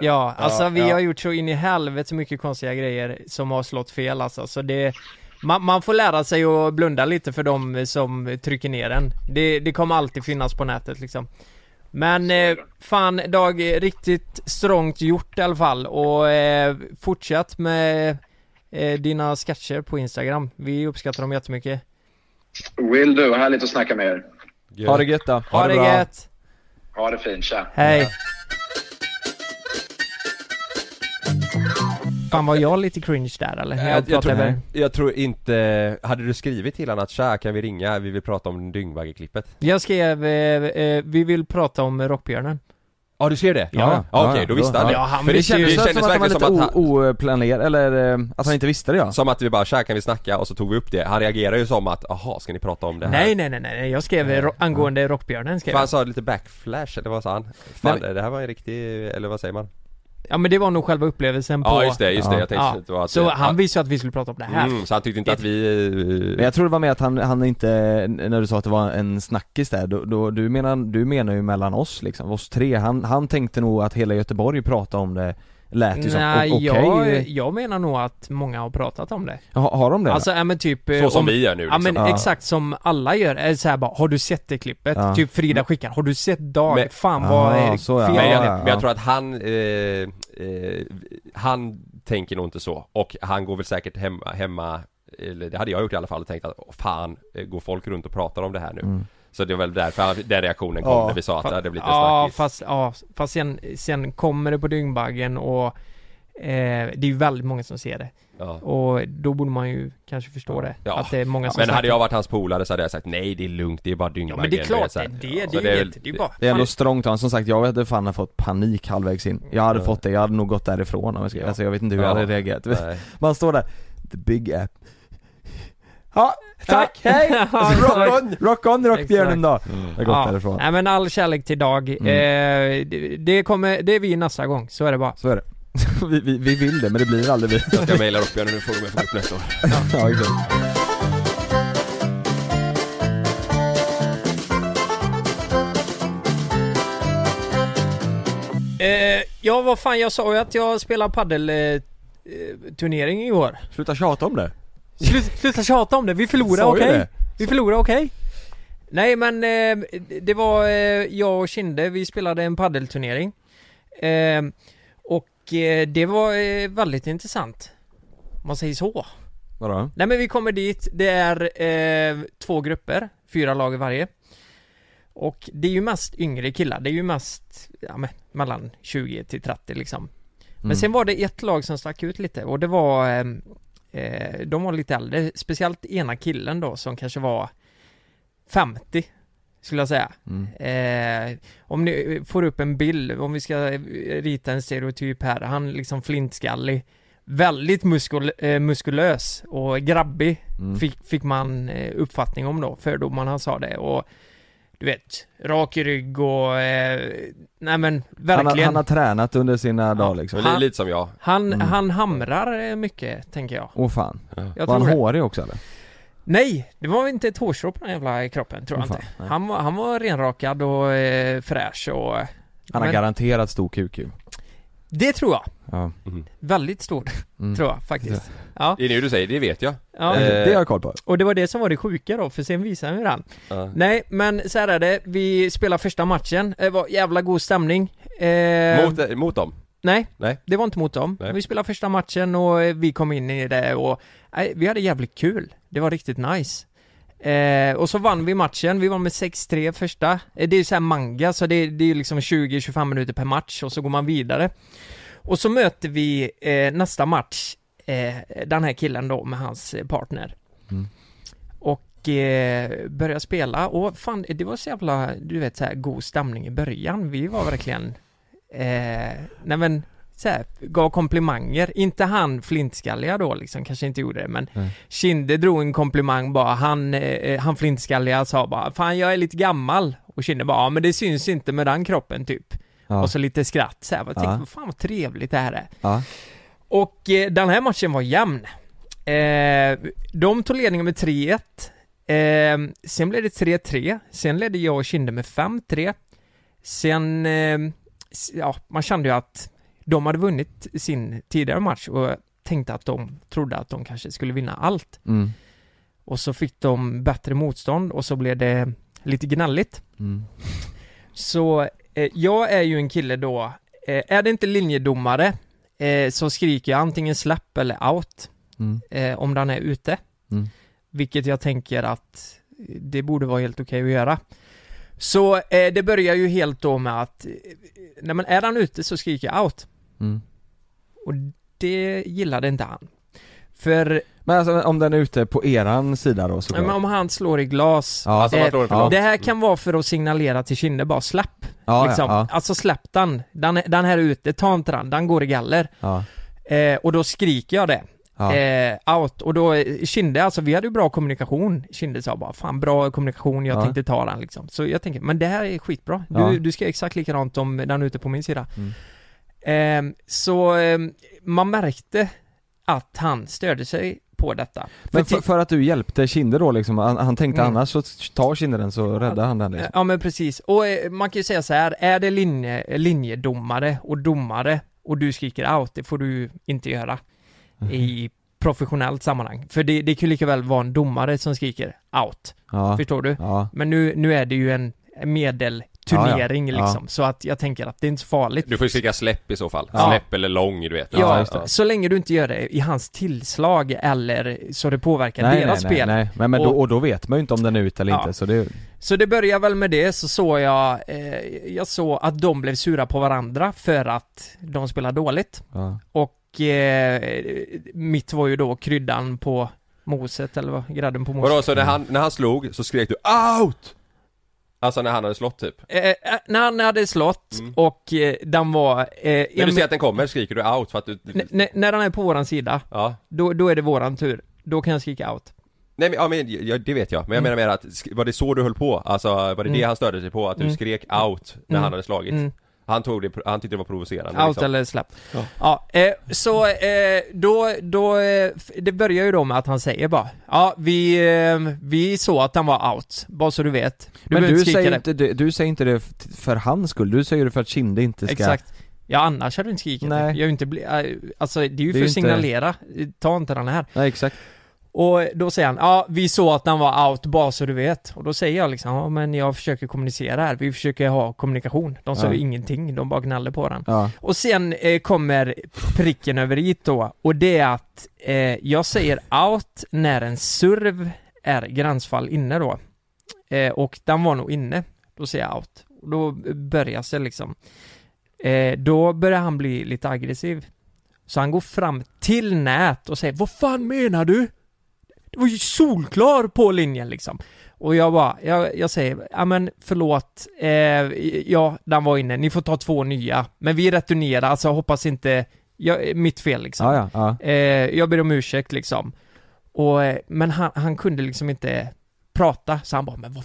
Ja, alltså vi ja. har gjort så in i helvete mycket konstiga grejer som har slått fel alltså, så det man, man får lära sig att blunda lite för de som trycker ner en. Det, det kommer alltid finnas på nätet liksom. Men eh, fan Dag, riktigt strångt gjort i alla fall och eh, fortsätt med eh, dina sketcher på Instagram. Vi uppskattar dem jättemycket. Will do, härligt att snacka med er. Ha det gött då, Ha, det gött! Ha det fint, tja. Hej! Fan var jag lite cringe där eller? När Jag, jag, tror, med- jag tror inte, hade du skrivit till honom att tja kan vi ringa, vi vill prata om Dyngbagge-klippet? Jag skrev, eh, eh, vi vill prata om Rockbjörnen. Ja du ser det? Ja. ja okej, då visste han det. Ja, han För det kändes, det kändes som att verkligen han som var att lite han, oplanerad, eller eh, att han inte visste det ja Som att vi bara tja kan vi snacka och så tog vi upp det. Han reagerar ju som att, aha ska ni prata om det här? Nej nej nej nej, jag skrev ro- angående Rockbjörnen skrev För han sa lite backflash, eller vad sa han? Fan, Nej. det här var en riktig, eller vad säger man? Ja men det var nog själva upplevelsen på Ja just det, just det, jag tänkte Ja. att det var att Så ja. han visste ju att vi skulle prata om det här. Mm, så han tyckte inte att vi... Men jag tror det var med att han, han inte, när du sa att det var en snackis där, då, då, du, menar, du menar ju mellan oss liksom, oss tre, han, han tänkte nog att hela Göteborg pratade om det, lät ju som, Nej, okej jag, jag menar nog att många har pratat om det. ha, Har de det? Alltså, ja men typ eh, Så som om, vi gör nu, Ja men liksom. Ja. exakt som alla gör, är så här bara, har du sett det klippet? Ja. Typ Frida skickar, har du sett Dag? Men- Fan Ja, vad är så ja. fel Men jag, men jag tror att han, eh, eh, han tänker nog inte så och han går väl säkert hemma, hemma eller det hade jag gjort i alla fall och tänkt att "Åh, fan, eh, går folk runt och pratar om det här nu? Mm. Så det var väl därför han- den reaktionen kom Ja. när vi sa att det hade blivit en Ja snackis fast, ja, fast sen, sen kommer det på Dyngbaggen och eh, det är ju väldigt många som ser det. Ja. Och då borde man ju kanske förstå det. Ja. Att det är många som Men hade jag varit hans polare så hade jag sagt nej det är lugnt, det är bara Ja Dyngbaggen men det är klart det är det, Ja, det är väl- inget, det är bara Det är ändå strångt av honom. som sagt jag hade fan fått panik halvvägs in Jag hade fått det, jag hade nog gått därifrån om jag ska, alltså jag vet inte hur jag Ja. hade reagerat Nej. Man står där, the big app Ja, tack, hej! Ja, rock on, rock on rockbjörnen då! Mm. Jag har gått ja. därifrån Nej men all kärlek till Dag. Mm. Eh, det, det kommer, det är vi nästa gång, så är det bara. Så är det vi, vi, vi vill det men det blir aldrig vi Jag ska mejla upp nu får du mig få upp nästa år Ja exakt Eh, ja vad fan, jag sa ju att jag spelar paddel eh, eh, turnering i år. Sluta tjata om det Slut, sluta tjata om det, vi förlorar Sa ju okej? det. Vi förlorar okej? Nej men eh, det var eh, jag och Kinde, vi spelade en paddelturnering. Eh, och eh, det var eh, väldigt intressant. Om man säger så. Vadå? Nej men vi kommer dit, det är eh, två grupper, fyra lag i varje. Och det är ju mest yngre killar, det är ju mest, ja men, mellan 20 till 30 liksom. Men Mm. sen var det ett lag som stack ut lite och det var, eh, eh, de var lite äldre, speciellt ena killen då som kanske var 50 skulle jag säga. Mm. Eh, om ni får upp en bild, om vi ska eh, rita en stereotyp här, han liksom flintskallig, väldigt muskul, eh, muskulös och grabbig Mm. fick, fick man eh, uppfattning om då, fördomarna sa det och du vet, rak i rygg och, eh, nej men han, verkligen har, han har tränat under sina dagar liksom är lite som jag han, Mm. han hamrar eh, mycket, tänker jag. Åh fan Jag Var han det. hårig också eller? Nej, det var inte ett hårstrå på den jävla kroppen tror jag Åh, fan, inte. nej. Han var, han var renrakad och eh, fräsch och... Han har men- garanterat stor kuk ju. Det tror jag. Ja. Väldigt stor, Mm. tror jag faktiskt. Ja. Det är nu du säger, det vet jag Ja. Eh, Det har jag koll på. Och det var det som var det sjuka då, för sen visade han ju den. ja. Nej, men så här är det. Vi spelar första matchen. Det var jävla god stämning. Eh, mot, mot dem? Nej, Nej. det var inte mot dem. Nej. Vi spelade första matchen och eh, vi kom in i det och nej, vi hade jävligt kul. Det var riktigt nice. Eh, och så vann vi matchen, vi vann med 6-3 första. Eh, det är så här manga, så det, det är liksom 20-25 minuter per match och så går man vidare. Och så möter vi eh, nästa match, eh, den här killen då med hans eh, partner. Mm. Och eh, börjar spela och fan, det var så jävla, du vet så här god stämning i början. Vi var verkligen, eh, nej men så här, gav komplimanger. Inte han flintskalliga då liksom, kanske inte gjorde det men Nej. Kinde drog en komplimang bara, han, eh, han flintskalliga sa bara 'Fan jag är lite gammal' och Kinde bara 'Ja men det syns inte med den kroppen' typ Ja. Och så lite skratt så här. Jag tänkte, Ja. vad fan vad trevligt det här är Ja. Och eh, den här matchen var jämn eh, De tog ledningen med 3-1 eh, Sen blev det 3-3 Sen ledde jag och Kinde med 5-3 Sen, eh, s- ja, man kände ju att de hade vunnit sin tidigare match och tänkte att de trodde att de kanske skulle vinna allt. Mm. Och så fick de bättre motstånd och så blev det lite gnälligt. Mm. Så eh, jag är ju en kille då, eh, är det inte linjedomare eh, så skriker jag antingen släpp eller out Mm. eh, om den är ute. Mm. Vilket jag tänker att det borde vara helt okej att göra. Så eh, det börjar ju helt då med att, eh, nej men är han ute så skriker jag out. Mm. Och det gillade inte han. För Men alltså om den är ute på eran sida då så Ja, men om han slår i glas Ja. Alltså, eh, långt. Det här kan vara för att signalera till Kinde bara släpp Ja, liksom. ja, ja. Alltså släpp den, den, den här är ute, ta inte den, den går i galler Ja. eh, Och då skriker jag det Ja. eh, Out, och då eh, Kinde, alltså vi hade ju bra kommunikation Kinde sa bara 'Fan bra kommunikation, jag Ja. tänkte ta den' liksom Så jag tänker, men det här är skitbra Du, Ja. du ska göra exakt likadant om den är ute på min sida Mm. Eh, Så eh, man märkte att han störde sig på detta Men för, för att du hjälpte Kinde då liksom, han, han tänkte Mm. annars så tar Kinde den så räddar han den liksom. Ja men precis, och eh, man kan ju säga så här, är det linje, linjedomare och domare och du skriker out, det får du inte göra i professionellt sammanhang. För det, det kan ju lika väl vara en domare som skriker out, Ja. förstår du? Ja. Men nu, nu är det ju en medelturnering Ja, ja. liksom, så att jag tänker att det är inte så farligt. Du får ju skrika släpp i så fall, Ja. släpp eller lång du vet Ja, så länge du inte gör det i hans tillslag eller så det påverkar deras nej, spel. nej, nej. Men, men Och- då, och då vet man ju inte om den är ute eller Ja. inte så det Så det börjar väl med det, så såg jag, eh, jag såg att de blev sura på varandra för att de spelar dåligt. Ja. Och eh, mitt var ju då kryddan på moset, eller vad? Grädden på moset. Vadå, så när han, när han slog så skrek du OUT? Alltså när han hade slått typ? Eh, eh, när han hade slått och eh, den var... Eh, När du en- ser att den kommer skriker du OUT för att du... N- när den är på våran sida, Ja. då, då är det våran tur. Då kan jag skrika out. Nej men, ja, men ja, det vet jag, men jag Mm. menar mer att, var det så du höll på? Alltså var det det Mm. han störde sig på? Att du Mm. skrek OUT när Mm. han hade slagit? Han tog det, han tyckte det var provocerande Out liksom. eller släpp. Ja. Ja, eh, så eh, då, då, eh, det börjar ju då med att han säger bara Ja, vi, eh, vi såg att han var out, bara så du vet. Men du inte skrika säger det. inte, det, du säger inte det för hans skull, du säger det för att Kinde inte ska Exakt. Ja, annars hade du inte skrikit det. Nej. Jag är inte bli, äh, alltså det är ju Det är för att inte- signalera, ta inte den här. Nej exakt Och då säger han, ja vi såg att han var out, bara så du vet. Och då säger jag liksom, ja men jag försöker kommunicera här, vi försöker ha kommunikation. De sa Ja. ingenting, de bara gnällde på den. Ja. Och sen eh, kommer pricken över i då, och det är att eh, jag säger out när en serv är gränsfall inne då. Eh, och den var nog inne, då säger jag out. Och då börjar det liksom. Eh, då börjar han bli lite aggressiv. Så han går fram till nät och säger Vad fan menar du? Det var ju solklar på linjen liksom. Och jag bara, jag, jag säger, ja men förlåt, eh, ja den var inne, ni får ta två nya. Men vi returnerar, alltså hoppas inte, jag, mitt fel liksom. Ja, ja, ja. Eh, jag ber om ursäkt liksom. Och, eh, men han, han kunde liksom inte prata, så han bara, men vad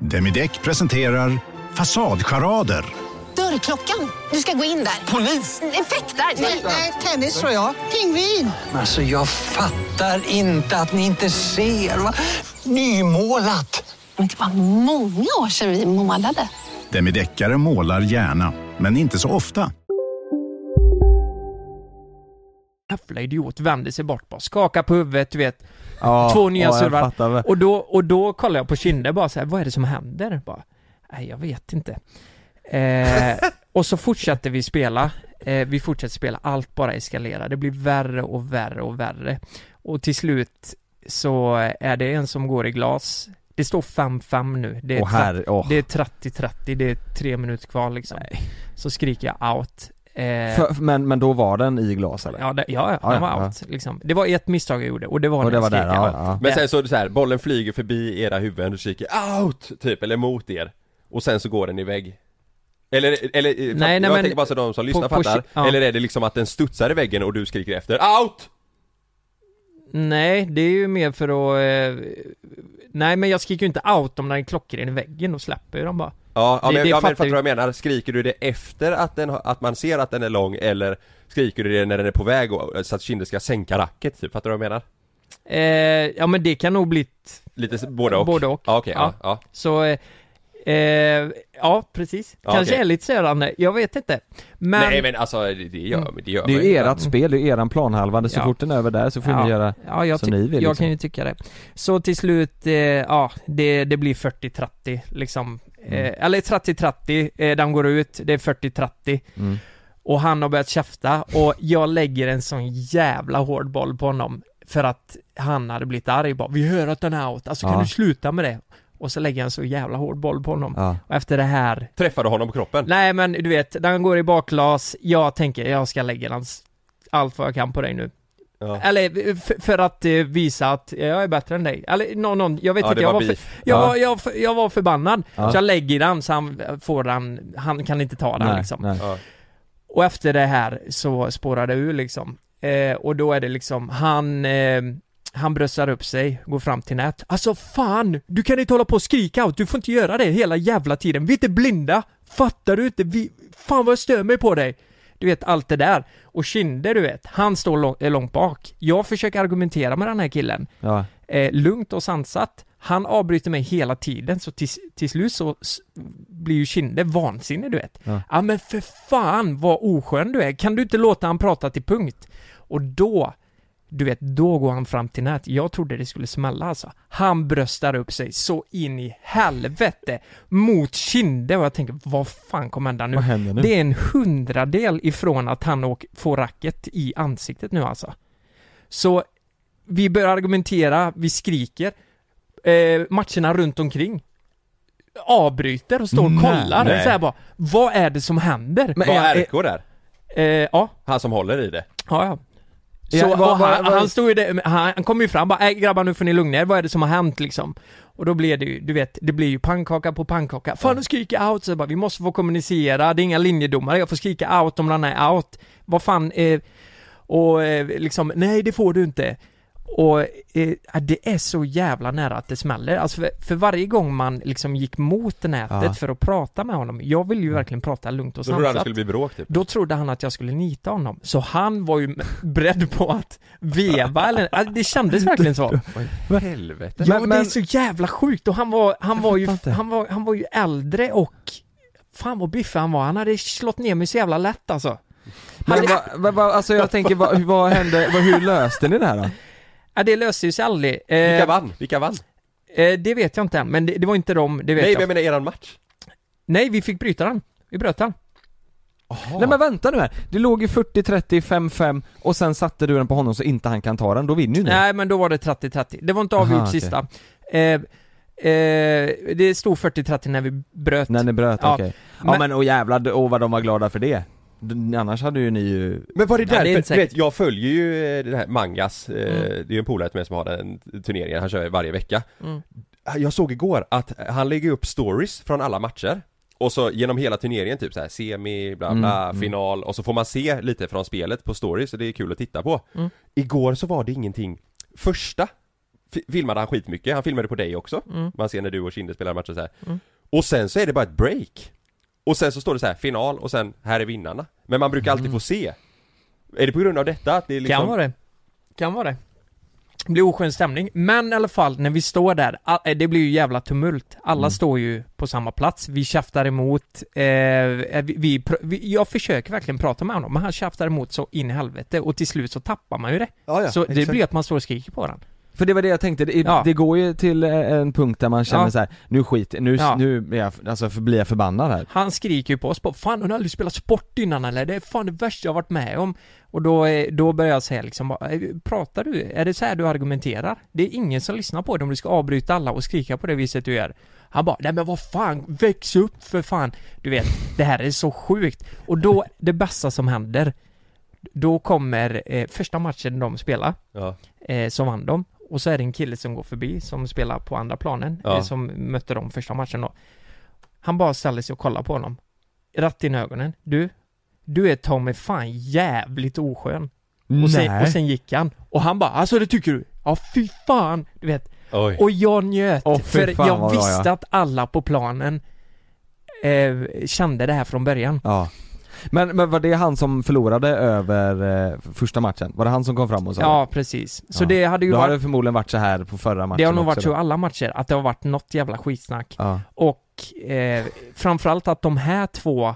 Demideck presenterar Fasadcharader. Dörrklockan. Du ska gå in där. Polis? Effektar? Nej, tennis tror jag. Pingvin. Alltså jag fattar inte att ni inte ser. Va? Nymålat! Men det var många år sedan vi målade. Demideckare målar gärna, men inte så ofta. Jävla idiot, vänder sig bort bara, skakar på huvudet, du vet. Ja, Två nya ja, väl. Och då, och då kollar jag på Kinder bara så här, vad är det som händer? Bara, nej jag vet inte. Eh, och så fortsätter vi spela. Eh, vi fortsätter spela, allt bara eskalerar. Det blir värre och värre och värre. Och till slut så är det en som går i glas. Det står 5-5 nu. Det är, herre, tre- åh. det är 30-30, det är tre minuter kvar liksom. Så skriker jag out. Eh, För, men, men då var den i glas eller? Ja, det, ja, ja, Ja, den var ja. out liksom. Det var ett misstag jag gjorde och det var Och det var där, ja. Men sen så är det så här, bollen flyger förbi era huvuden och skriker OUT! Typ, eller mot er Och sen så går den iväg Eller, eller, nej, nej, jag men- tänker bara så de som lyssnar på- på fattar ja. Eller är det liksom att den studsar i väggen och du skriker efter OUT! Nej, det är ju mer för att... Eh, nej, men jag skriker ju inte out om den klockren i väggen och släpper ju dem bara. Ja, ja Det- men, det ja, men fattar fattar du vad jag menar? Skriker du det efter att, den, att man ser att den är lång eller skriker du det när den är på väg och, så att kinden ska sänka racket typ? Fattar du vad jag menar? Eh, ja men det kan nog bli... Lite både och? Både och. Ja, okej, ja, ja. Så, eh, eh, ja precis. Ja, Kanske okej. är lite störande, jag vet inte. Men... Nej men alltså det, gör, det gör Det är ju ert spel, det är eran planhalva, så Ja. fort den är över där så får ja. ni göra ja, jag, som ni vill jag liksom. kan ju tycka det. Så till slut, eh, ja, det, det blir 40-30 liksom. Mm. Eh, eller 30-30, eh, den går ut, det är 40-30. Mm. Och han har börjat käfta och jag lägger en sån jävla hård boll på honom för att han hade blivit arg bara, vi hör att den är out, alltså kan Ja. du sluta med det? Och så lägger jag en så jävla hård boll på honom. Ja. Och efter det här Träffade honom på kroppen? Nej men du vet, den går i bakglas, jag tänker jag ska lägga hans, allt vad jag kan på dig nu. Ja. Eller f- för att eh, visa att jag är bättre än dig. Eller någon, någon jag vet Ja, inte, jag var var, för, jag, Ja. var, jag, jag var förbannad. Ja. Så jag lägger den så han får den, han kan inte ta den Nej, liksom. nej. Ja. Och efter det här så spårar det ur liksom. Eh, och då är det liksom, han, eh, han bröstar upp sig, går fram till nät. Alltså fan! Du kan inte hålla på och skrika out, du får inte göra det hela jävla tiden. Vi är inte blinda! Fattar du inte? Vi, fan vad jag stör mig på dig! Du vet allt det där. Och Kinder du vet, han står lång, är långt bak. Jag försöker argumentera med den här killen. Ja. Eh, lugnt och sansat. Han avbryter mig hela tiden, så till, till slut så blir ju Kinder vansinnig du vet. Ja. Ja men för fan vad oskön du är, kan du inte låta han prata till punkt? Och då, du vet, då går han fram till nät. Jag trodde det skulle smälla alltså. Han bröstar upp sig så in i helvete mot Kinde och jag tänker, vad fan kommer hända nu? Vad händer nu? Det är en hundradel ifrån att han åk, får racket i ansiktet nu alltså. Så vi börjar argumentera, vi skriker, eh, matcherna runt omkring avbryter och står och Nej. kollar Nej. så här bara, vad är det som händer? Var RK där? Eh, ja, Han som håller i det? ja, ja. Så, Ja, vad- han, vad- han stod ju där, han, han kom ju fram bara, äh, grabbar nu får ni lugna er, vad är det som har hänt liksom? Och då blev det ju, du vet, det blir ju pannkaka på pannkaka. Fan nu skriker out, så jag bara, vi måste få kommunicera, det är inga linjedomare, jag får skrika out om den är out. Vad fan, eh, och eh, liksom, nej det får du inte. Och eh, det är så jävla nära att det smäller. Alltså för, för varje gång man liksom gick mot nätet Ja. för att prata med honom, jag ville ju verkligen prata lugnt och Då trodde han det sansat. skulle bli bråk typ Då trodde han att jag skulle nita honom. Så han var ju beredd på att veva eller, alltså, det kändes verkligen så. Vad helvete? Ja, det är så jävla sjukt och han var, han var ju, han var, han var ju äldre och Fan vad biffig han var, han hade slått ner mig så jävla lätt alltså. Men vad, vad, vad, alltså jag tänker, vad, vad hände, vad, hur löste ni det här då? Ja det löste ju sig aldrig. Eh, Vilka vann? Vilka vann? Eh, det vet jag inte än, men det, det var inte dem, det vet Nej jag. men jag menar eran match Nej, vi fick bryta den. Vi bröt den. Nej men vänta nu här, det låg ju 40-30, 5-5 och sen satte du den på honom så inte han kan ta den, då vinner ju ni Nej men då var det 30-30. Det var inte avgjort Aha, okej. sista. Eh, eh, det stod 40-30 när vi bröt. När ni bröt, Ja. okej Ja men åh jävlar, åh vad de var glada för det Annars hade ju ni ju Men var det Ja, det är därför, du vet jag följer ju eh, den här Mangas, eh, Mm. det är ju en polare till mig som har den turneringen, han kör varje vecka Mm. Jag såg igår att han lägger upp stories från alla matcher och så genom hela turneringen typ så här semi, bla bla, Mm, mm. final och så får man se lite från spelet på stories och det är kul att titta på Mm. Igår så var det ingenting Första fi- filmade han skitmycket, han filmade på dig också Mm. Man ser när du och Kinde spelar matcher så här. Mm. Och sen så är det bara ett break Och sen så står det så här final och sen här är vinnarna Men man brukar alltid få se Är det på grund av detta att det är liksom Kan vara det. Kan vara det. Det blir oskön stämning. Men i alla fall, när vi står där, eh, det blir ju jävla tumult. Alla Mm. står ju på samma plats, vi tjaftar emot, eh, vi, vi, vi, jag försöker verkligen prata med honom, men han tjaftar emot så in i helvete och till slut så tappar man ju det. Ja, ja, så det exakt. blir att man står och skriker på varandra. För det var det jag tänkte, det, Ja. det går ju till eh, en punkt där man känner Ja. så här: nu skit, nu, Ja. nu är jag, alltså för blir jag förbannad här Han skriker ju på oss på, fan har ni aldrig spelat sport innan eller? Det är fan det värsta jag har varit med om. Och då, eh, då börjar jag säga liksom, eh, pratar du? Är det så här du argumenterar? Det är ingen som lyssnar på dig om du ska avbryta alla och skrika på det viset du gör. Han bara, nej men vad fan, väx upp för fan. Du vet, det här är så sjukt. Och då, det bästa som händer, då kommer eh, första matchen de spelar, Ja. eh, så vann de. Och så är det en kille som går förbi, som spelar på andra planen, Ja. eh, som mötte dem första matchen då. Han bara ställer sig och kollar på honom. Rätt in i ögonen. Du, du är mig fan jävligt oskön. Och sen, och sen gick han. Och han bara, alltså det tycker du? Ja fy fan! Du vet. Oj. Och jag njöt, fy för fan, jag visste ja. att alla på planen eh, kände det här från början. Ja men, men var det han som förlorade över eh, första matchen? Var det han som kom fram och sa Ja, det? precis. Så Ja. det hade ju Då varit... hade det förmodligen varit så här på förra matchen Det har nog varit så i alla matcher, att det har varit något jävla skitsnack. Ja. Och eh, framförallt att de här två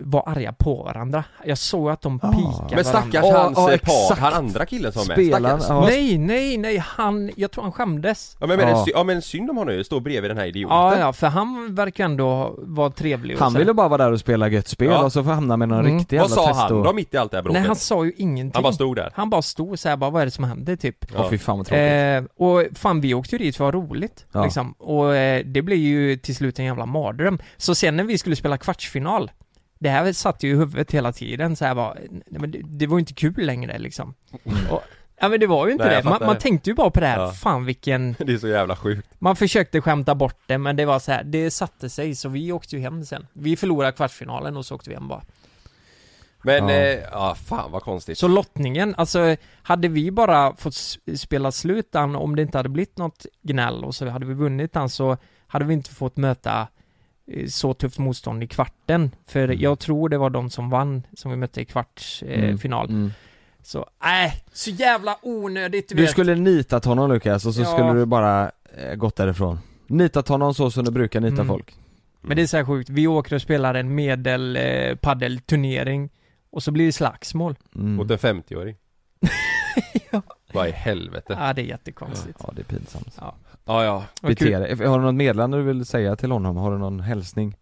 var arga på varandra. Jag såg att de pikade Men stackars varandra. hans ja, eh, par, exakt. han andra killen som var med, stackars ja. Nej, nej, nej, han, jag tror han skämdes. Ja men, men, Ja. ja. ja men synd om honom ju, stå bredvid den här idioten Ja, ja, för han verkar ändå vara trevlig och Han så. ville bara vara där och spela gött spel Ja. och så får hamna med någon Mm. riktig Vad sa testo han då mitt i allt det här bråket? Nej, han sa ju ingenting. Han bara stod där? Han bara stod så här, bara vad är det som händer typ? Åh fy fan vad tråkigt Eh, och fan vi åkte ju dit för att ha roligt Ja. liksom. Och eh, det blev ju till slut en jävla mardröm. Så sen när vi skulle spela kvartsfinal Det här satt ju i huvudet hela tiden så här bara, nej, men det, det var ju inte kul längre liksom. Och, ja men det var ju inte Nej, jag det. Man, fattar man tänkte ju bara på det här, Ja. fan vilken Det är så jävla sjukt Man försökte skämta bort det men det var så här, det satte sig så vi åkte ju hem sen. Vi förlorade kvartsfinalen och så åkte vi hem bara. Men, Ja. ja, eh, ja fan vad konstigt Så lottningen, alltså hade vi bara fått s- spela slut den, om det inte hade blivit något gnäll och så hade vi vunnit den så hade vi inte fått möta så tufft motstånd i kvarten. För Mm. jag tror det var de som vann som vi mötte i kvartsfinal. Eh, Mm, mm. Så, nej, så jävla onödigt du, Du vet. skulle nitat honom Lukas och så Ja. skulle du bara eh, gått därifrån Nitat honom så som du brukar nita Mm. folk Men det är så här sjukt, vi åker och spelar en medel eh, paddelturnering och så blir det slagsmål. mm. Mot en 50-åring Ja. Vad i helvete Ja, det är jättekonstigt. Ja det är pinsamt Ja. Ja ja Bete dig. Har du något meddelande du vill säga till honom? Har du någon hälsning?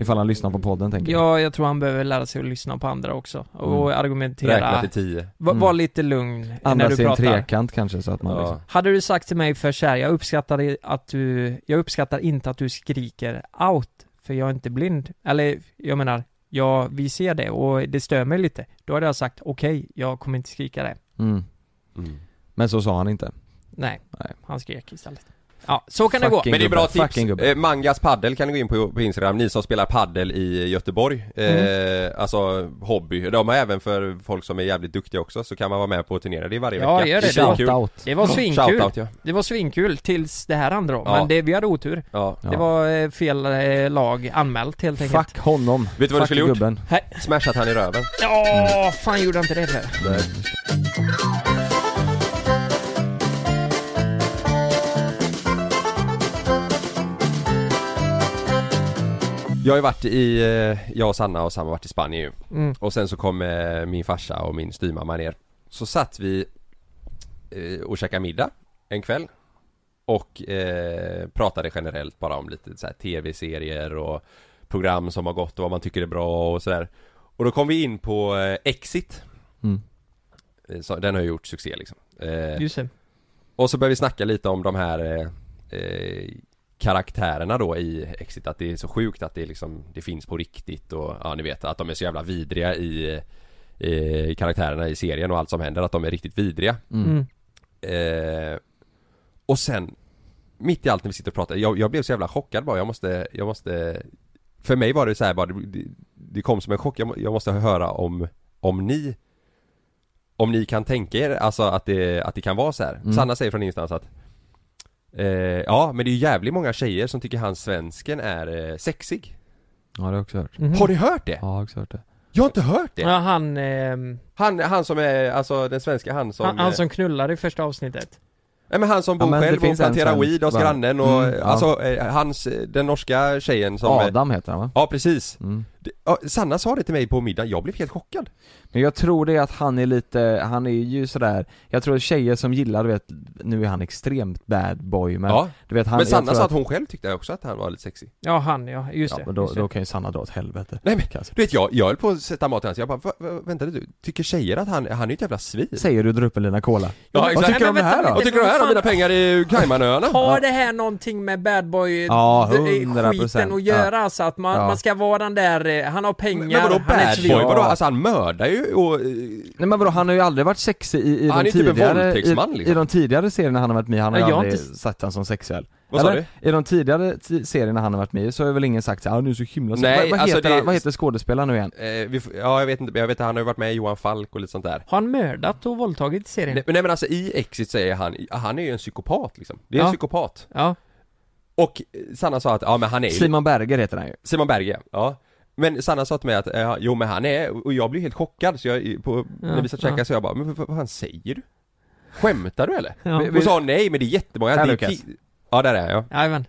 Ifall han lyssnar på podden tänker jag Ja, jag tror han behöver lära sig att lyssna på andra också och argumentera. Räkna till 10 Va- Mm. Var lite lugn när Andas du i en pratar. trekant kanske så att man Ja. liksom Hade du sagt till mig för så här, jag uppskattar att du, jag uppskattar inte att du skriker out, för jag är inte blind. Eller, jag menar, ja, vi ser det och det stör mig lite. Då hade jag sagt, okej, jag kommer inte skrika det. mm. Mm. Men så sa han inte Nej, Nej. han skrek istället. Ja, så kan det gå. Men det är bra gubbe, tips. Eh, Mangas paddel kan ni gå in på, på Instagram, ni som spelar paddel i Göteborg. Mm. Eh, alltså hobby. De har även för folk som är jävligt duktiga också, så kan man vara med på turneringar. Det är varje Ja, vecka. gör det. svinkul. Shoutout. Det var svinkul. Shoutout, ja. Det var svinkul tills det här andra. Ja. Men det, vi hade otur. Ja. Det var eh, fel eh, lag anmält helt enkelt. Fuck honom. Vet du vad du Fuck skulle gjort? gubben. Smashat han i röven. Ja, fan gjorde han inte det för? Jag har ju varit i, eh, jag och Sanna och Sam har varit i Spanien ju. Mm. Och sen så kom eh, min farsa och min styvmamma ner. Så satt vi eh, och käkade middag en kväll. Och pratade generellt bara om lite så tv-serier och program som har gått och vad man tycker är bra och sådär. Och då kom vi in på Exit. Mm. Så, den har ju gjort succé liksom. Just det. och så började vi snacka lite om de här eh, karaktärerna då i Exit, att det är så sjukt att det liksom, det finns på riktigt och ja ni vet att de är så jävla vidriga i, i karaktärerna i serien och allt som händer, att de är riktigt vidriga. Mm. Eh, och sen, mitt i allt när vi sitter och pratar, jag, jag blev så jävla chockad bara, jag måste, jag måste För mig var det så här bara, det, det, kom som en chock, jag, jag måste höra om, om ni Om ni kan tänka er, alltså att det, att det kan vara så här. Mm. Sanna säger från ingenstans att eh, Ja men det är ju jävligt många tjejer som tycker han svensken är eh, sexig Ja det har jag också hört. Mhm. Har ni hört det? Ja, jag har också hört det. Jag har inte hört det! Ja, han, ehm, Han, han som är, alltså den svenska han som han, han som knullar i första avsnittet. Nej men han som Ja, bor men det själv och finns en planterar svensk, weed hos va? grannen och Mm, ja. alltså eh, hans, eh, den norska tjejen som Adam heter han va? Ja precis Mm. Ja, Sanna sa det till mig på middagen, jag blev helt chockad Men jag tror det att han är lite, han är ju sådär Jag tror tjejer som gillar, du vet, nu är han extremt bad boy men Ja, du vet han men Sanna sa att hon själv tyckte också att han var lite sexig Ja, han ja, just Ja det. men då, det. då kan ju Sanna dra åt helvete Nej men, Kanske. du vet jag, jag höll på att sätta mat i hans, jag bara, vänta du, tycker tjejer att han, han är ju ett jävla svin? Säger du drar upp en lina cola? Ja, Vad exakt. tycker du om det här då? Vad tycker du här om mina pengar i Caymanöarna? Har det här någonting med bad boy Ja, d- 100%. skiten att göra så att man, Ja. man ska vara den där, eh, han har pengar, Men vadå han är ett svin. boy? Vadå? Alltså han mördar ju och... eh, Nej men vadå, han har ju aldrig varit sexig i, i Han de typ en tidigare, våldtäktsman, i, liksom. i de tidigare serierna han har varit med han har Ja, ju aldrig inte- sagt han som sexuell Vad sa Eller? I de tidigare ti- serierna han har varit med i så har väl ingen sagt såhär, ah, nu är du så himla Nej, vad, vad, alltså heter det- han, vad heter skådespelaren nu igen? Eh, vi, ja jag vet inte, jag vet att han har ju varit med i Johan Falk och lite sånt där Har han mördat och våldtagit i serien? nej, nej men alltså i Exit säger han, han är ju en psykopat liksom Det är en Ja. psykopat Ja. Och Sanna sa att, ja men han är ju Simon Berger heter han ju Simon Berge, ja Men Sanna sa till mig att, eh, jo men han är, och jag blev helt chockad så jag, på, när vi satt och käkade så jag bara, men vad, vad fan säger du? Skämtar du eller? Ja. Hon sa nej men det är jättemånga, Här, det är Lukas. ki- Ja där är jag, ja. Jajamän.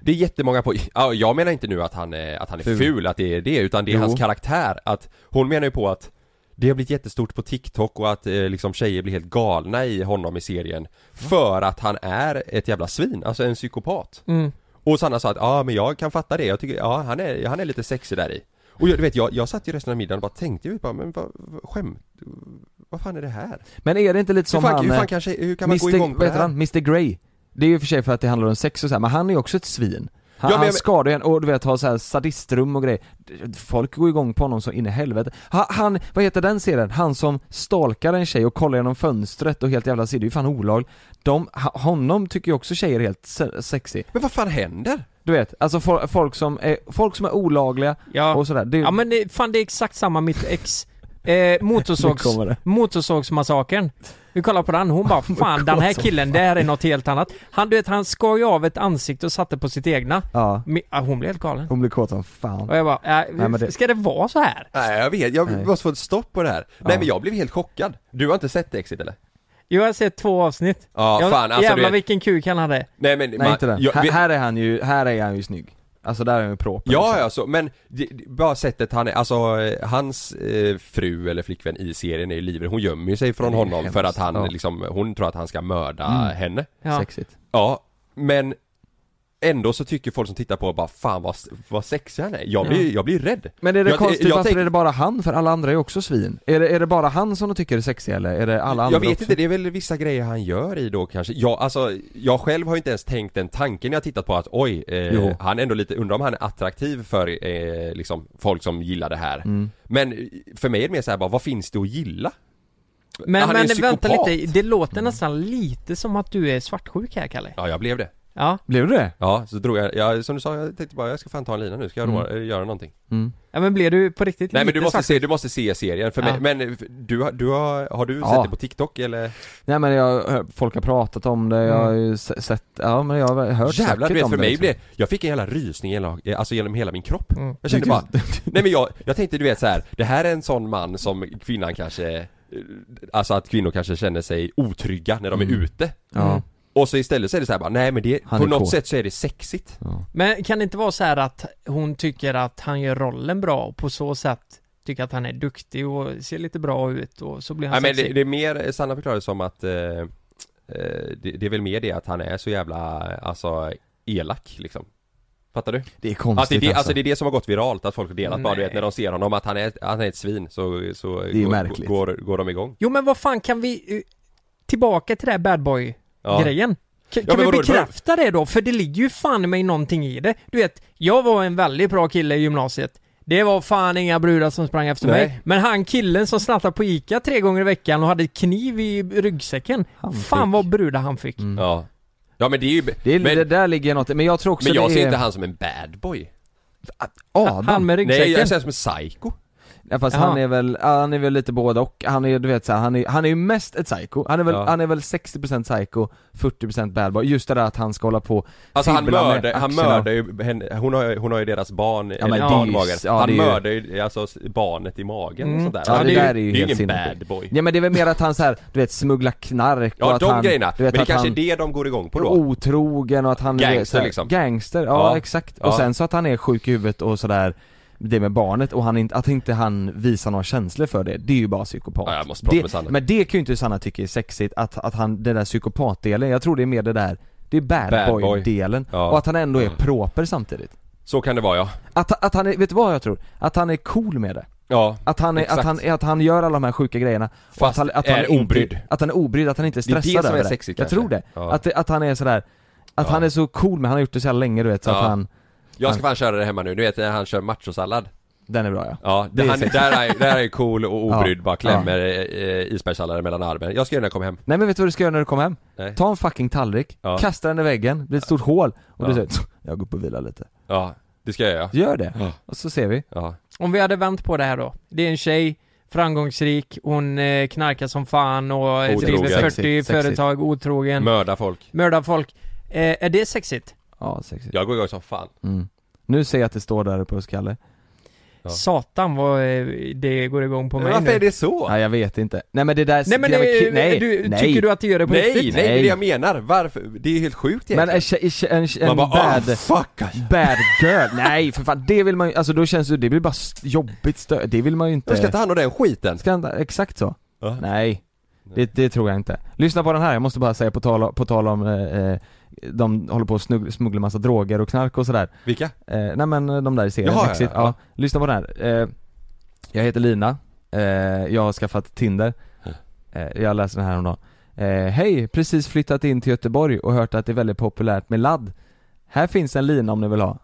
Det är jättemånga på, ja, jag menar inte nu att han är, att han är ful. Ful. att det är det, utan det är Jo. hans karaktär. Att, hon menar ju på att det har blivit jättestort på TikTok och att eh, liksom tjejer blir helt galna i honom i serien. För att han är ett jävla svin, alltså en psykopat. Mm. Och Sanna sa att, ja men jag kan fatta det, jag tycker, ja han är, han är lite sexig där i. Och jag, du vet, jag, jag satt ju resten av middagen och bara tänkte ju bara, men vad, vad skämt, vad fan är det här? Men är det inte lite Hur som fan, han, hur eh, fan kanske, hur kan man gå Mr, igång på det här? han? Mr Grey Det är ju för sig för att det handlar om sex och så här, men han är ju också ett svin Han, Ja, men han skadar ju en, och du vet har så här sadistrum och grejer Folk går igång på honom så in i helvete ha, Han, vad heter den serien? Han som stalkar en tjej och kollar genom fönstret och helt jävla ser, det är ju fan olagligt De, honom tycker ju också tjejer är helt se- sexy Men vad fan händer? Du vet, alltså fol- folk som är, folk som är olagliga Ja. och sådär det, Ja men det, fan det är exakt samma mitt ex eh, motorsågs. Motorsågsmassakern Vi kollar på den, hon bara fan den här killen, det här är något helt annat Han du vet, han skar ju av ett ansikte och satte på sitt egna Ja, Hon blev helt galen hon blir kåt som fan Och jag bara, äh, Nej, men det- ska det vara så här? Nej jag vet, jag Nej. måste få ett stopp på det här. Ja. Nej men jag blev helt chockad. Du har inte sett Exit eller? Jo, jag har sett två avsnitt Ja, jag, fan, alltså, Jävlar vet- vilken kuk han hade Nej men, Nej inte den, jag, här, vi- här är han ju, här är han ju snygg Alltså där är han ju proper Ja, liksom. ja, så, men det, det- bara sättet han är, alltså eh, hans eh, fru eller flickvän i serien är ju livrädd, hon gömmer ju sig från honom hemskt, för att han ja. liksom, hon tror att han ska mörda Mm. henne Ja. Sexigt Ja, men Ändå så tycker folk som tittar på bara fan vad, vad sexig han är, jag blir, jag blir rädd. Men är det jag, konstigt, jag varför tänk- är det bara han? För alla andra är också svin. Är det, är det bara han som de tycker är sexig eller är det alla andra Jag vet också? inte, det är väl vissa grejer han gör i då kanske. Jag, alltså, jag själv har ju inte ens tänkt den tanken när jag tittat på att oj, eh, han är ändå lite, undrar om han är attraktiv för eh, liksom folk som gillar det här. Mm. Men eh, för mig är det mer såhär bara, vad finns det att gilla? Men, Han är men en vänta lite, det låter nästan lite som att du är svartsjuk här Kalle. Ja, jag blev det Ja. Blev du det? Ja, så drog jag, ja, som du sa, jag tänkte bara jag ska fan ta en lina nu, ska jag Mm. mm. göra någonting Mm. Ja men blev du på riktigt Nej men du måste svartsjuk? se, du måste se serien, för Ja. mig, men du, har- du har, har du Ja. sett det på TikTok eller? Nej men jag, folk har pratat om det, jag har ju se- sett, ja men jag har hört Jävlar, du vet för mig liksom. blev, jag fick en jävla rysning genom, alltså genom hela min kropp Mm. Jag kände bara, nej men jag, jag tänkte du vet så här, det här är en sån man som kvinnan kanske eh, Alltså att kvinnor kanske känner sig otrygga när de Mm. är ute Ja. Och så istället så är det så här bara, nej men det, Han på är något kåt. sätt så är det sexigt Men kan det inte vara så här att hon tycker att han gör rollen bra och på så sätt tycker att han är duktig och ser lite bra ut och så blir han Nej men sexig? det, det är mer, Sanna förklarar det som att eh, eh, det, det är väl mer det att han är så jävla, alltså elak liksom Fattar du? Det är Att det, konstigt är det, alltså. alltså det är det som har gått viralt, att folk har delat bara du vet när de ser honom att han är, han är ett svin så, så Det är går, märkligt. går, går de igång Jo men vad fan kan vi, eh, tillbaka till det här bad boy Ja. grejen Kan, Ja, kan men vi bekräfta det då? För det ligger ju fan i mig någonting i det. Du vet, jag var en väldigt bra kille i gymnasiet. Det var fan inga brudar som sprang efter Nej. mig. Men han killen som snattade på Ica tre gånger i veckan och hade kniv i ryggsäcken. fan vad brudar han fick. Ja Ja men det är ju, Mm. Det, är, men, det där ligger något, men jag tror också men jag det ser är... inte han som en bad boy Adam? Han med ryggsäcken. Nej jag ser honom som en psycho Ja fast han är väl, han är väl lite både och, han är du vet så här, han är, han är ju mest ett psycho, han är väl, Ja. han är väl 60% psycho, 40% bad boy, just det där att han ska hålla på Alltså han mördar, han mördar ju henne, hon har hon har ju deras barn, Ja, eller men det är barn i ju- magen ja, Han det är ju- mördar ju alltså barnet i magen Mm. och sånt där. Ja, Alltså, det är är ju det är ingen bad boy. Ja men det är väl mer att han så här, du vet smugglar knark och Ja att de han, grejerna, du vet men det kanske är det de går igång på är då. Otrogen och att han är Gangster, så här- liksom. Gangster, ja, exakt. Och sen så att han är sjuk i huvudet och sådär det med barnet och han att inte han visar några känslor för det, det är ju bara psykopat. Ja, jag måste prata det, med Sanna. Men det kan ju inte Sanna tycka är sexigt, att, att han, den där psykopatdelen, jag tror det är mer det där, det är bad, Bad boy. boy-delen, Ja. och att han ändå är Mm. proper samtidigt. Så kan det vara ja Att, att han är, vet du vad jag tror? Att han är cool med det. Ja, Att han, är, exakt. att, han, att han gör alla de här sjuka grejerna Fast att han, att han är inte- obrydd. Att han är obrydd, att han inte är Det är det stressad som är över sexigt Jag kanske. tror det. Ja. Att, att han är sådär, att Ja. han är så cool med, han har gjort det så länge du vet så att han Jag ska fan köra det hemma nu, du vet när han kör machosallad Den är bra ja. Ja, Det är han, sexigt. där, är, där är cool och obrydd, Ja. bara klämmer eh, isbergssalladen mellan armen Jag ska göra det när jag kommer hem Nej men vet du vad du ska göra när du kommer hem? Nej. Ta en fucking tallrik, Ja. kasta den i väggen, det blir ett stort hål och Ja. du säger jag går upp och vilar lite. Ja, det ska jag göra Gör det, Ja. och så ser vi. Ja, Om vi hade vänt på det här då. Det är en tjej, framgångsrik, hon eh, knarkar som fan och eh, Otrogen. driver 40 Sexigt, sexigt. företag, otrogen, mörda folk mördar folk. Eh, är det sexigt? Ja, sexigt. Jag går igång som fan Mm. Nu ser jag att det står där uppe hos Kalle. Ja. Satan vad eh, det går igång på Men mig varför nu. är det så? Nej jag vet inte. Nej men det där Nej men det, ki- nej, du, nej. tycker du att det gör det på Nej, riktigt? nej, det är Nej. det jag menar, varför? Det är helt sjukt Men egentligen en, en, en, en Man bara, bad, oh, fuck alltså. bad girl, nej för fan det vill man ju, alltså då känns det, det blir bara st- jobbigt stö- det vill man ju inte Jag ska ta hand om den skiten Ska inte, exakt så. Ja. Nej, det, det tror jag inte. Lyssna på den här, jag måste bara säga på tal, på tal om eh, eh, de håller på att smuggla massa droger och knark och sådär. Vilka? Eh, nej men eh, de där i serien, Jaha, ja, Exit. ja, Ja, ja. Lyssna på den här. Eh, jag heter Lina, eh, jag har skaffat Tinder. Eh, jag läste den här om dagen. Hej, precis flyttat in till Göteborg och hört att det är väldigt populärt med ladd. Här finns en lina om ni vill ha.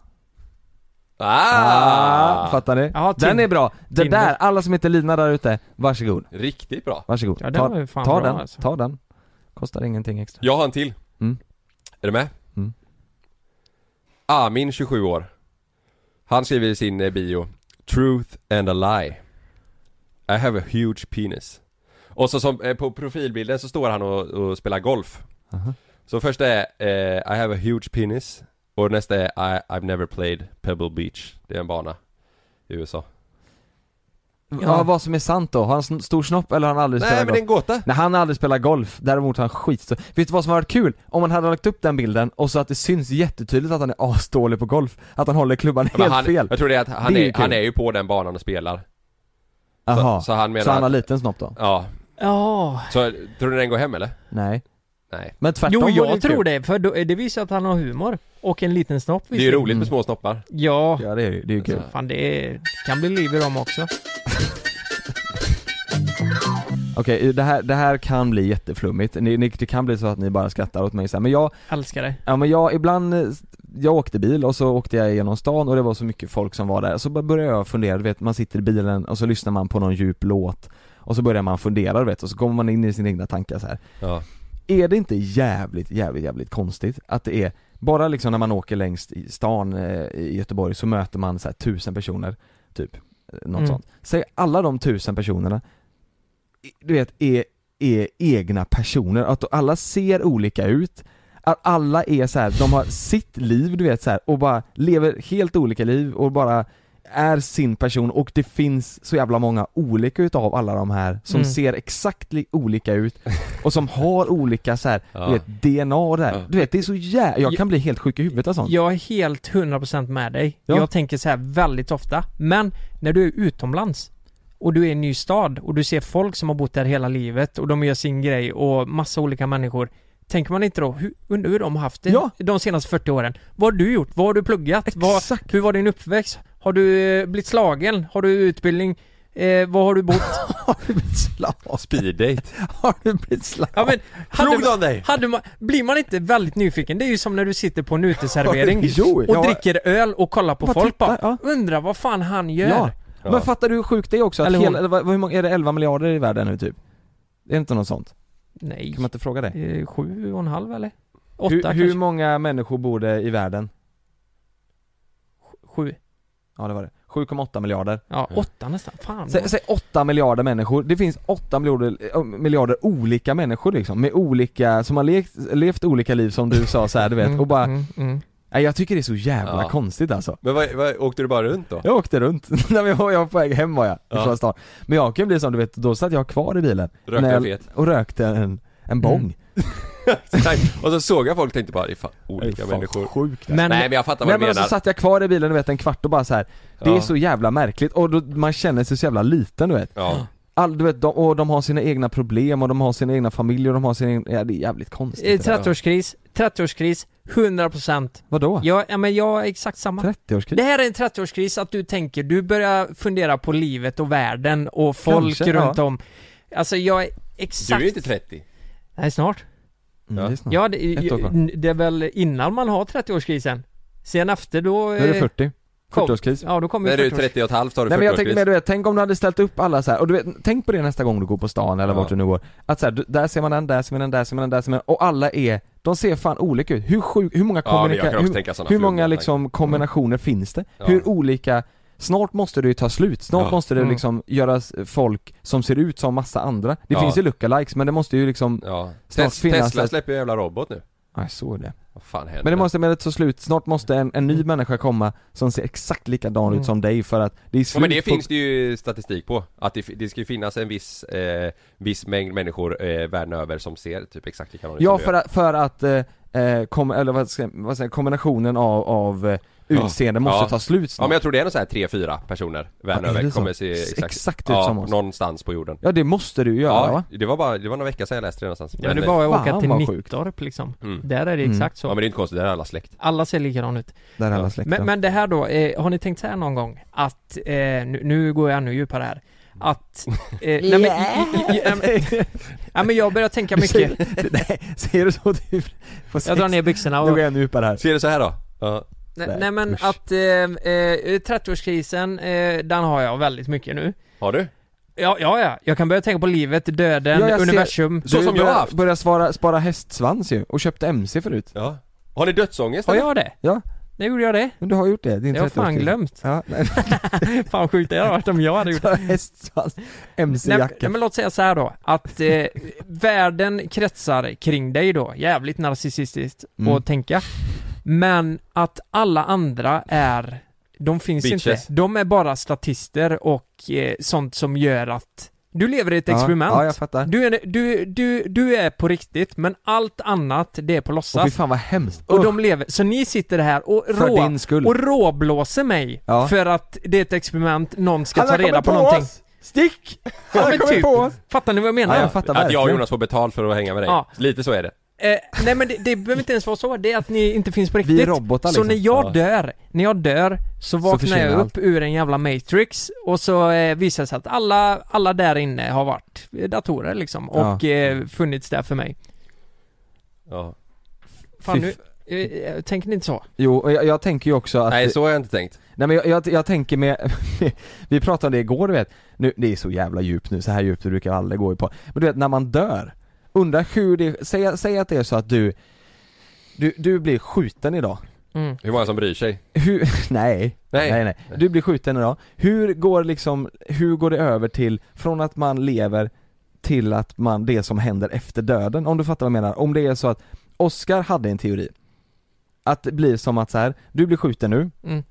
Ah! fattar ni? Ja, den är bra. Tinder. där, alla som heter Lina där ute, varsågod. Riktigt bra Varsågod. Ja, den var fan ta bra, den, alltså. ta den. Kostar ingenting extra. Jag har en till Mm. Är du med? Mm. Amin, 27 år Han skriver i sin eh, bio Truth and a lie I have a huge penis Och så som, eh, på profilbilden så står han och, och spelar golf Aha. Så första är eh, I have a huge penis Och nästa är I, I've never played Pebble Beach Det är en bana i USA Ja. vad som är sant då? Har han sn- stor snopp eller har han aldrig Nej spelat men det är golf? en gåta! Nej han har aldrig spelat golf, däremot har han skitstor Vet du vad som har varit kul? Om man hade lagt upp den bilden och så att det syns jättetydligt att han är asdålig på golf Att han håller klubban Ja, men helt han, fel Jag tror det är att han, Det är ju är, han är ju på den banan och spelar Jaha, så han menar så han har liten snopp då? Ja, Ja. så tror du den går hem eller? Nej Nej Men tvärtom Jo, var det jag tror kul. det, för då, det visar att han har humor. Och en liten snopp Det är ju visserligen. roligt med små snoppar Ja. Ja det är ju, det är ju kul Fan det är, kan bli liv i dem också. Okej, det, här, det här kan bli jätteflummigt, ni, ni, det kan bli så att ni bara skrattar åt mig så här. men jag Älskar det. Ja men jag, ibland, eh, jag åkte bil och så åkte jag genom stan och det var så mycket folk som var där, så bara började jag fundera, du vet man sitter i bilen och så lyssnar man på någon djup låt och så börjar man fundera du vet, och så kommer man in i sina egna tankar så här. Ja Är det inte jävligt, jävligt, jävligt konstigt att det är Bara liksom när man åker längs i stan eh, i Göteborg så möter man så här tusen personer, typ, eh, något Mm. sånt. Säg alla de tusen personerna, du vet, är, är egna personer, att alla ser olika ut att alla är så här, de har sitt liv du vet så här, och bara lever helt olika liv och bara är sin person och det finns så jävla många olika utav alla de här som Mm. ser exakt li- olika ut och som har olika så här, Ja. du vet, DNA och det här. Du vet det är så jävla, jag kan bli helt sjuk i huvudet av sånt Jag är helt 100% med dig. Ja. Jag tänker så här väldigt ofta. Men när du är utomlands och du är i en ny stad och du ser folk som har bott där hela livet och de gör sin grej och massa olika människor. Tänker man inte då, hur, undrar hur de har haft det Ja. de senaste 40 åren? Vad har du gjort? Vad har du pluggat? Vad, hur var din uppväxt? Har du eh, blivit slagen? Har du utbildning? Eh, var har du bott? har du blivit slav? Speeddate Har du blivit slav? Ja men, Fråga man, dig. hade man, blir man inte väldigt nyfiken? Det är ju som när du sitter på en uteservering Jo, och ja. dricker öl och kollar på Bara folk titta, bara, ja. undrar vad fan han gör? Ja. Men fattar du hur sjukt det är också? Att Eller hon. hela, vad, hur många, är det 11 miljarder i världen nu typ? Är det inte något sånt? Nej. Kan man inte fråga det? Eh, Sju och en halv eller? Åtta Hur, kanske? hur många människor bor det i världen? Sju. Ja det var det, 7,8 miljarder Ja, åtta nästan. Fan. Säg, säg 8 miljarder människor, det finns 8 miljarder, äh, miljarder olika människor liksom, med olika, som har levt, levt olika liv som du sa så här, du vet, och bara Mm, mm. Nej jag tycker det är så jävla Ja. konstigt alltså Men vad, vad, åkte du bara runt då? Jag åkte runt, när jag var, på väg hem var jag, Ja. stan Men jag kan bli som du vet, då satt jag kvar i bilen Rökte jag, fet. Och rökte en, en bong och så såg jag folk och tänkte bara, det är fan olika Det är fan människor sjukt Nej men jag fattar vad Nej du men menar så satt jag kvar i bilen du vet en kvart och bara så här. Det är Ja. så jävla märkligt och då, man känner sig så jävla liten du vet Ja. All, du vet, de, och de har sina egna problem och de har sina egna familjer och de har sina egna, ja det är jävligt konstigt Eh, det där. 30-årskris, 30-årskris, 100% Vadå? Ja, ja men jag är exakt samma 30-årskris? Det här är en 30-årskris att du tänker, du börjar fundera på livet och världen och folk Kanske, runt ja. om Alltså jag är Du exakt är inte 30 Nej snart Mm, det. Ja, det, det är väl innan man har 30-årskrisen Sen efter då Nu är det eh, 40, kom- 40-årskris Ja då kommer När du är 40 30 och ett halvt har du Nej men jag tänker 40-årskris mer du vet, tänk om du hade ställt upp alla så här, och du vet, tänk på det nästa gång du går på stan eller Ja. vart du nu går. Att så här, du, där ser man den, där ser man den, där ser man den, där ser man den, och alla är, de ser fan olika ut, hur sjuk, hur många Ja, jag kan kommunika- också hur, hur många liksom kombinationer finns det? Ja. Hur olika Snart måste det ju ta slut, snart Ja. måste det Mm. liksom göras folk som ser ut som massa andra Det Ja. finns ju lookalikes men det måste ju liksom Ja, Snart Tes- finnas Tesla ett- släpper ju jävla robot nu Ja, jag såg det Vad fan händer? Men det måste med det ta slut, snart måste en, en ny människa komma som ser exakt likadan Mm. ut som dig för att det är Ja slut men det på- finns det ju statistik på, att det, det ska ju finnas en viss, eh, viss mängd människor eh, världen över som ser typ exakt likadana ut Ja som för att, för att eh, eh, kom, eller vad ska, vad säger, kombinationen av, av eh, Ja. utseende måste Ja. ta slut Ja snart men jag tror det är nog såhär 3-4 personer världen Ja, är över så? kommer se exakt, exakt ut ja, som oss. någonstans på jorden Ja det måste du göra Ja, va? det var bara, det var några veckor sedan jag läste det någonstans Ja det var att åka till. Nittorp liksom Mm. Där är det Mm. exakt så Ja men det är inte konstigt, det är alla släkt Alla ser likadana ut Där är alla Ja. släkten Men, men det här då, eh, har ni tänkt så här någon gång? Att, eh, nu, nu går jag ännu djupare här Att, eh, nej men, ja, men, ja, men jag börjar tänka Du mycket Nej, säger du så på Jag drar ner byxorna Nu och går jag ännu djupare här Ser det så här då? Ja, Nej, Nej, nej men usch. att, eh, eh, 30-årskrisen, eh, den har jag väldigt mycket nu har du? Ja, ja, ja. Jag kan börja tänka på livet, döden, Ja, jag ser- universum Så Du som jag har haft. Börjar svara, spara hästsvans ju, och köpte MC förut Ja Har ni dödsångest Har jag det? Ja. När gjorde jag det? Men du har gjort det, din Jag har fan 30-årskris. glömt Ja, nej, Fan sjukt det hade varit om jag hade gjort hästsvans, Nej, MC-jacka nej men låt säga så här då, att eh, världen kretsar kring dig då, jävligt narcissistiskt Mm. att tänka Men att alla andra är, de finns Bitches. inte, de är bara statister och eh, sånt som gör att du lever i ett Ja, experiment Ja, jag fattar du, är, du, du, du är på riktigt, men allt annat det är på Och fy låtsas fan vad hemskt och de lever, så ni sitter här och, För rå, din skull. och råblåser mig Ja. för att det är ett experiment, någon ska ta reda på på någonting oss! Stick! Ja, Han har kommit typ. på oss! Fattar ni vad jag menar? Ja, jag fattar Att jag och verkligen. Jonas får betalt för att hänga med dig, Ja. lite så är det Eh, nej men det, det behöver inte ens vara så, det är att ni inte finns på Vi är riktigt. robotar Så liksom. när jag Ja. dör, när jag dör, så vaknar jag upp allt. ur en jävla matrix och så eh, visar det sig att alla, alla där inne har varit datorer liksom och eh, funnits där för mig. Ja Fan Fy nu, eh, tänker ni inte så? Jo, jag, jag tänker ju också att Nej så har jag inte tänkt Nej men jag, jag, jag tänker med, vi pratade om det igår du vet, nu, det är så jävla djupt nu, så här djupt brukar jag aldrig gå på Men du vet när man dör, undrar hur det, säg, säg att det är så att du du, du blir skjuten idag Mm. Hur många som bryr sig? Hur, nej, Nej. nej, nej, Du blir skjuten idag. Hur går liksom, hur går det över till, från att man lever till att man, det som händer efter döden? Om du fattar vad jag menar? Om det är så att Oscar hade en teori Att det blir som att så här, du blir skjuten nu Mm.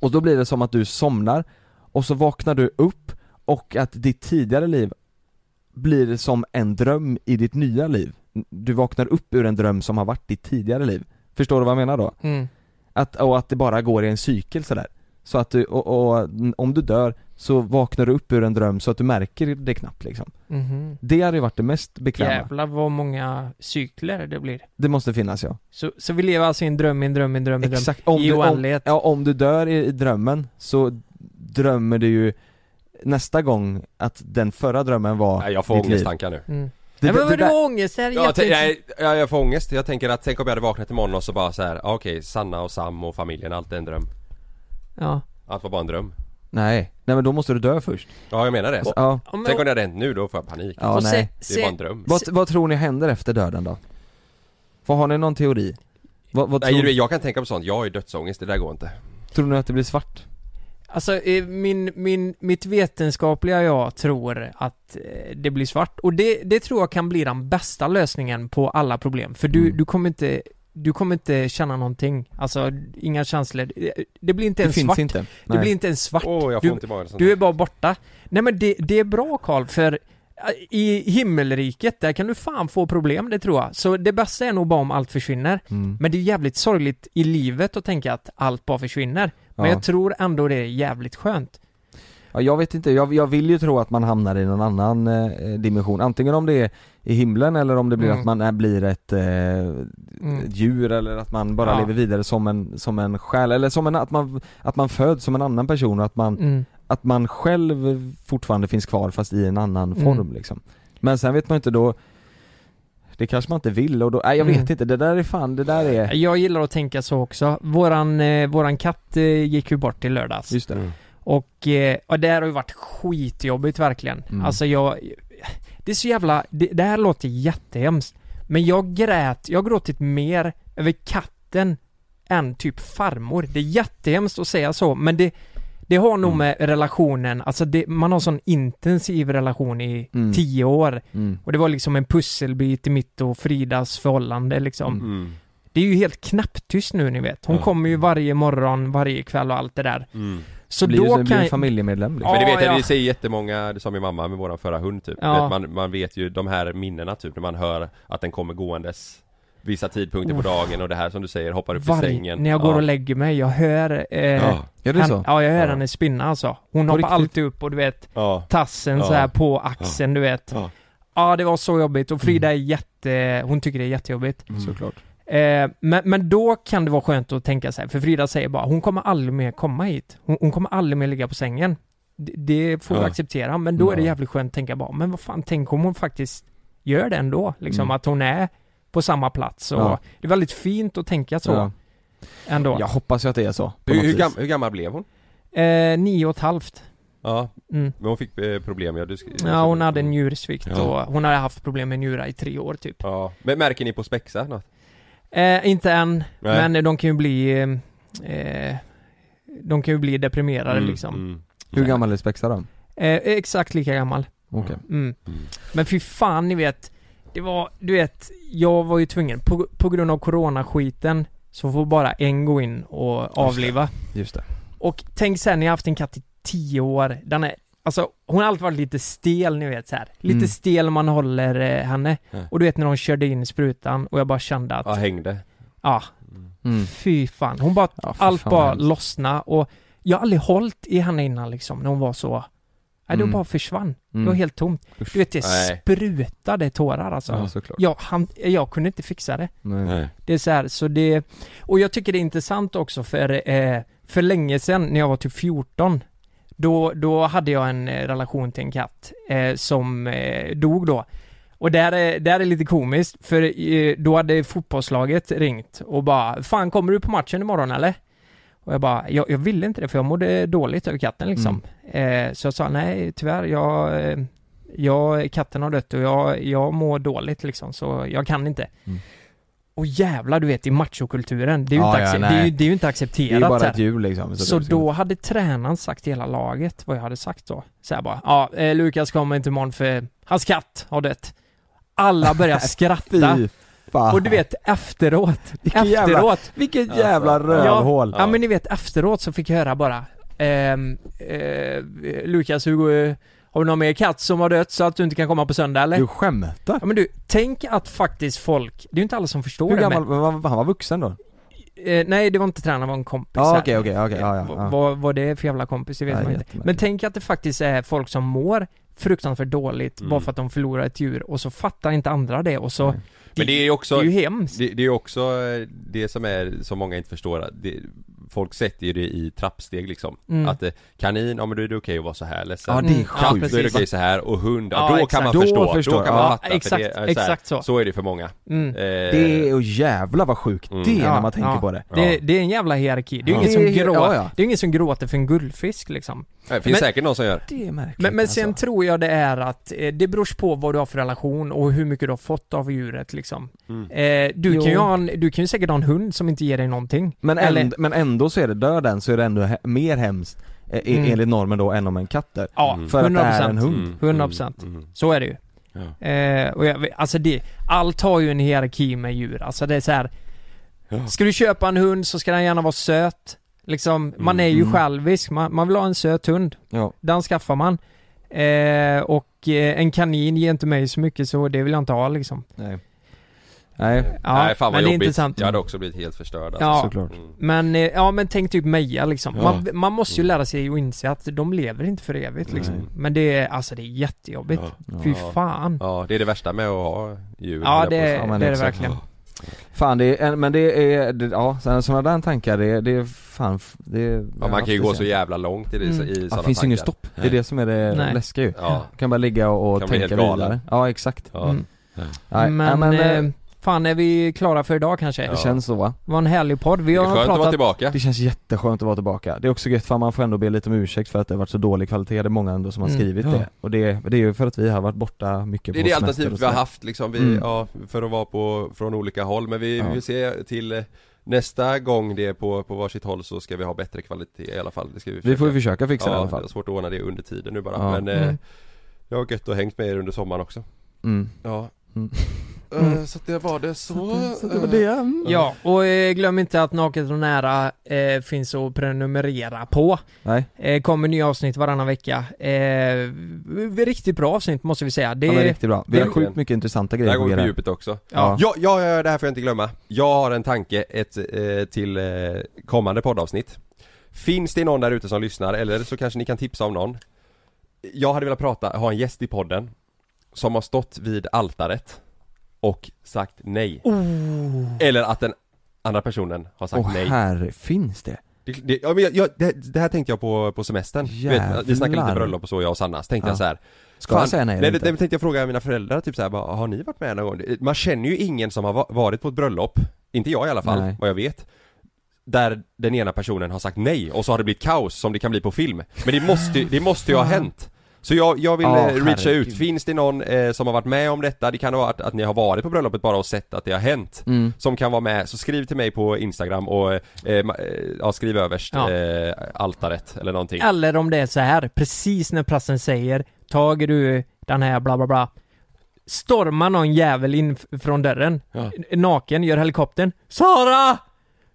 och då blir det som att du somnar och så vaknar du upp och att ditt tidigare liv blir som en dröm i ditt nya liv. Du vaknar upp ur en dröm som har varit ditt tidigare liv. Förstår du vad jag menar då? Mm. Att, och att det bara går i en cykel sådär. Så att du, och, och om du dör så vaknar du upp ur en dröm så att du märker det knappt liksom. Mhm. Det hade ju varit det mest bekväma. Jävlar vad många cykler det blir. Det måste finnas ja. Så, så vi lever alltså i en dröm, i en dröm, i en dröm, i en dröm. Exakt, om I du, om, oändlighet. ja, om du dör i, i drömmen så drömmer du ju nästa gång att den förra drömmen var Nej, jag får ditt liv. ångesttankar nu. Mm. Det- Nej, men det- det vadå ångest? Det här är Ja, jätte... t- nej, ja, jag får ångest. Jag tänker att tänk om jag hade vaknat imorgon och så bara så här, ah, okej, Sanna och Sam och familjen, allt är en dröm. Ja. Allt var bara en dröm. Nej, nej men då måste du dö först. Ja, jag menar det. Ja. Tänk om det hade hänt nu, då får jag panik. Ja, nej. Det är bara en dröm. Vad, vad tror ni händer efter döden då? Vad har ni någon teori? Vad, vad Nej, tror, jag kan tänka på sånt, jag har ju dödsångest, det där går inte. tror ni att det blir svart? Alltså eh, min, min, mitt vetenskapliga jag tror att eh, det blir svart och det, det tror jag kan bli den bästa lösningen på alla problem för du, Mm. du kommer inte du kommer inte känna någonting, alltså inga känslor. Det- Det blir inte Det ens finns svart. inte. Det blir inte ens svart. Åh, jag får du, ont i magen sånt du är bara borta. Nej men det, det är bra Karl, för eh, i himmelriket, där kan du fan få problem, det tror jag. Så det bästa är nog bara om allt försvinner. Mm. Men det är jävligt sorgligt i livet att tänka att allt bara försvinner. Men Ja. jag tror ändå det är jävligt skönt. Ja, jag vet inte, jag, jag vill ju tro att man hamnar i någon annan eh, dimension, antingen om det är i himlen eller om det blir Mm. att man är, blir ett, eh, ett djur eller att man bara Ja. lever vidare som en, som en själ, eller som en, att man, att man föds som en annan person och att man, Mm. att man själv fortfarande finns kvar fast i en annan Mm. form liksom. Men sen vet man inte då det kanske man inte vill och då, nej jag vet Mm. inte, det där är fan, det där är Jag gillar att tänka så också. Våran, eh, våran katt eh, gick ju bort i lördags. Just det. Och, eh, och det här har ju varit skitjobbigt verkligen. Mm. Alltså jag... Det är så jävla... Det, det här låter jättehemskt. Men jag grät, jag har gråtit mer över katten än typ farmor. Det är jättehemskt att säga så, men det... Det har Mm. nog med relationen, alltså det, man har sån intensiv relation i Mm. tio år. Mm. Och det var liksom en pusselbit i mitt och Fridas förhållande liksom. Mm. Det är ju helt knäpptyst nu ni vet. Hon Ja. kommer ju varje morgon, varje kväll och allt det där. Mm. Så blir, då kan blir en familjemedlem liksom. Men det vet jag, ja. det säger jättemånga, det sa min mamma med våran förra hund typ. Ja. Vet, man, man vet ju de här minnena typ när man hör att den kommer gåendes Vissa tidpunkter på dagen och det här som du säger, hoppar upp i Varje, sängen när jag går Ja. och lägger mig, jag hör... Eh, Ja. Gör det hen- så? Ja, jag hör Ja. henne spinna alltså. Hon På hoppar riktigt? alltid upp och du vet, Ja. tassen Ja. så här på axeln, du vet. Ja. Ja, det var så jobbigt och Frida är jätte... Hon tycker det är jättejobbigt. Mm. Såklart. Eh, men, men då kan det vara skönt att tänka sig, för Frida säger bara hon kommer aldrig mer komma hit. Hon, hon kommer aldrig mer ligga på sängen. Det, det får vi acceptera, men då är det jävligt skönt att tänka bara, men vad fan, tänk om hon faktiskt gör det ändå. Liksom Mm. att hon är på samma plats och Ja. det är väldigt fint att tänka så. Ja. Ändå. Jag hoppas ju att det är så. Hur, hur, gam, hur gammal blev hon? Eh, nio och ett halvt. Ja, Mm. men hon fick eh, problem ja, du sk- Ja, hon hade en njursvikt Ja. och hon hade haft problem med njurar i tre år typ. Ja, men märker ni på spexa något? Eh, inte än, Nej. men de kan ju bli eh, De kan ju bli deprimerade Mm, liksom. mm. Hur gammal är Spexa då? Eh, exakt lika gammal. Okej. Mm. Mm. Men fy fan, ni vet. Det var, du vet, jag var ju tvungen, på, på grund av coronaskiten, så får bara en gå in och avliva. Just det. Och tänk sen, ni har haft en katt i tio år, den är, alltså hon har alltid varit lite stel ni vet så här. Lite Mm. stel man håller eh, henne. Ja. Och du vet när de körde in sprutan och jag bara kände att, Ja, hängde ja, Mm. fy fan. Hon bara, Ja, allt bara hemskt. lossna och jag har aldrig hållit i henne innan liksom, när hon var så Nej, det Mm. bara försvann. Det Mm. var helt tomt. Usch. Du vet, det Nej. sprutade tårar alltså. Ja, såklart. Jag, han, jag kunde inte fixa det. Nej. Nej. Det är så här, så det... Och jag tycker det är intressant också för, eh, för länge sedan, när jag var typ 14, då, då hade jag en eh, relation till en katt eh, som eh, dog då. Och där är, där är lite komiskt, för eh, då hade fotbollslaget ringt och bara 'Fan, kommer du på matchen imorgon eller?' Och jag bara, jag, jag ville inte det för jag mådde dåligt över katten liksom. Eh, så jag sa nej tyvärr, jag, eh, jag, katten har dött och jag, jag mår dåligt liksom så jag kan inte. Mm. Och jävlar du vet i machokulturen, det är ju, Ja, inte, ja, det är det är inte accepterat Det är ju bara ett hjul liksom, så Så, då hade tränaren sagt till hela laget vad jag hade sagt då. Så här bara, ja eh, Lukas kommer inte imorgon för hans katt har dött. Alla börjar skratta. Fan. Och du vet efteråt, jävla- efteråt vilket jävla rövhål. Ja, ja men ni vet efteråt så fick jag höra bara ehm, eh, Lukas, hur går har du någon mer katt som har dött så att du inte kan komma på söndag eller? Du skämtar? Ja men du, tänk att faktiskt folk, det är ju inte alla som förstår Hur det gammal, men, han var vuxen då? eh, Nej det var inte tränaren, det var en kompis Ja här. okej okej okej, ja ja, ja. Vad, vad det är för jävla kompis, det vet Nej, man inte. Men tänk att det faktiskt är folk som mår fruktansvärt dåligt Mm. bara för att de förlorar ett djur och så fattar inte andra det och så Men det är ju också det är ju hemskt. Det, det är också eh, det som är, som många inte förstår det, Folk sätter ju det i trappsteg liksom Mm. Att eh, kanin, ja men då är det okej att vara så här ledsen Ja, det är Katt, sjukt. då är det okej så här och hund, ja, Ja, då exakt. kan man Då förstå, förstår då kan man Ja, fatta exakt, för det, är så, här, exakt så. så är det för många Mm. eh, Det är, och jävla vad sjukt Mm. det är Ja, när man tänker ja. på det. Det, det är en jävla hierarki. Det är ju Ja. ingen, som Det är- grå, ja, ja. det är ingen som gråter för en guldfisk liksom. Det finns Men- säkert någon som gör Det är märkligt Men, men sen alltså. tror jag det är att eh, det beror på vad du har för relation och hur mycket du har fått av djuret liksom. Mm. Eh, du, kan ju ha en, du kan ju säkert ha en hund som inte ger dig någonting. men, Eller- änd, men ändå så är det, dör den så är det ändå he- mer hemskt eh, e- Mm. enligt normen då än om en katt dör. Ja, Mm. För att det 100%. är en hund. Mm. 100%. Mm. Så är det ju. Ja. Eh, och jag, alltså det, allt har ju en hierarki med djur. Alltså det är så här. Ja. Ska du köpa en hund så ska den gärna vara söt. Liksom, man är ju Mm. självisk. Man, man vill ha en söt hund. Ja. Den skaffar man. Eh, och eh, en kanin ger inte mig så mycket så det vill jag inte ha liksom. Nej. Nej, Ja, Nej fan vad men det är jobbigt, intressant. jag hade också blivit helt förstörd alltså. Ja. såklart. Mm. Men, eh, ja men tänk typ Meja liksom. Ja. Man, man måste ju lära sig att inse att de lever inte för evigt liksom. Nej. Men det är, alltså det är jättejobbigt. Ja. Fy Ja. fan. Ja, det är det värsta med att ha djur Ja det, är- men det är det verkligen. Fan det är, en- men det är, det, ja sådana där tankar det, det är fan, det är Ja man kan ju gå så jävla långt i, det, Mm. i Ja, sådana det finns ju ingen tankar. stopp, det är det som är det Nej. läskiga ju. Ja. Kan bara ligga och, och tänka vidare. Ja exakt. Ja. Mm. Nej, men, nej, men eh, eh, fan är vi klara för idag kanske? det Ja. känns så va? Det var en härlig podd. Vi Det är har skönt att vara pratat... tillbaka Det känns jätteskönt att vara tillbaka. Det är också gött för man får ändå be lite om ursäkt för att det har varit så dålig kvalitet, det är många ändå som har Mm. skrivit Ja. det. Och det, det är ju för att vi har varit borta mycket Det är på det alternativet och vi har haft liksom, vi, Mm. ja, för att vara på, från olika håll men vi, Ja. vi ser till eh, Nästa gång det är på, på varsitt håll så ska vi ha bättre kvalitet i alla fall det ska vi, Vi får ju försöka fixa det i Ja, alla det fall. är svårt att ordna det under tiden nu bara Ja. men eh, Mm. Jag har gött att ha hängt med er under sommaren också Mm. Ja Mm. Eh, Så att det var det så, Så det var det. Mm. Ja, och eh, glöm inte att Naket och Nära eh, finns att prenumerera på. Nej. Eh, kommer nya avsnitt varannan vecka. Eh, riktigt bra avsnitt måste vi säga. Det Ja, men riktigt bra. Vi har det- sjukt mycket intressanta Där grejer går vi på på djupet också Ja. Ja, ja, ja, det här får jag inte glömma Jag har en tanke ett, eh, till eh, kommande poddavsnitt Finns det någon där ute som lyssnar eller så kanske ni kan tipsa om någon Jag hade velat prata, ha en gäst i podden Som har stått vid altaret Och sagt nej Eller att den andra personen har sagt nej herre, finns det? det, det, ja, men jag, jag, det, det här tänkte jag på, på semestern du vet, Vi snackade lite Jävlar. bröllop och så jag och Sanna, så tänkte Ja. jag så här. Ska jag säga nej nej, det tänkte jag fråga mina föräldrar typ såhär, bara, har ni varit med någon gång? Man känner ju ingen som har va- varit på ett bröllop Inte jag i alla fall, Nej. vad jag vet Där den ena personen har sagt nej och så har det blivit kaos som det kan bli på film Men det måste, det måste ju ha hänt Så jag, jag vill eh, reacha herregud. ut, finns det någon eh, som har varit med om detta? Det kan ha varit att ni har varit på bröllopet bara och sett att det har hänt Mm. Som kan vara med, så skriv till mig på Instagram och eh, eh, ja, skriv överst Ja. eh, altaret eller någonting Eller om det är så här, precis när prästen säger Tager du den här bla bla bla Stormar någon jävel in från dörren Ja. Naken, gör helikoptern Sara!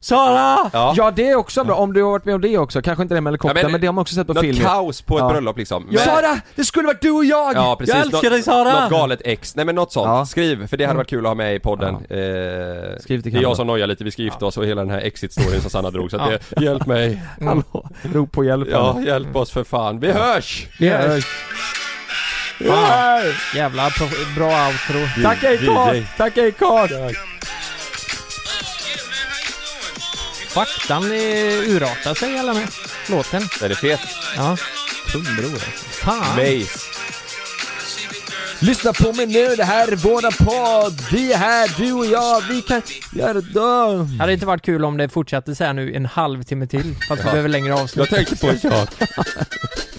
Sara! Ja. Ja det är också bra, om du har varit med om det också, kanske inte det med helikoptern Ja, men, men det har man också sett på film kaos på ett Ja. bröllop liksom Ja. Sara! Det skulle varit du och jag! Ja precis, Jag älskar dig, Sara! Något galet ex, nej men något sånt, Ja. skriv för det hade varit kul att ha med i podden eh, Skriv till Det är jag som nojar lite, vi ska gifta oss och hela den här exit-storyn som Sanna drog så att det, hjälp mig Hallå, rop på hjälp Ja, hjälp oss för fan, vi hörs! Vi hörs! Fan. Jävla bra outro Tack. Acast! Tack Acast! Faktan eh, urartar sig eller med låten. Är fet, Ja, Kungbror fan. Mace Lyssna på mig nu, det här är våran podd! Vi är här, du och jag, vi kan göra det! Hade det inte varit kul om det fortsatte så här nu en halvtimme till? Fast vi behöver längre avsnitt. Jag tänkte på jag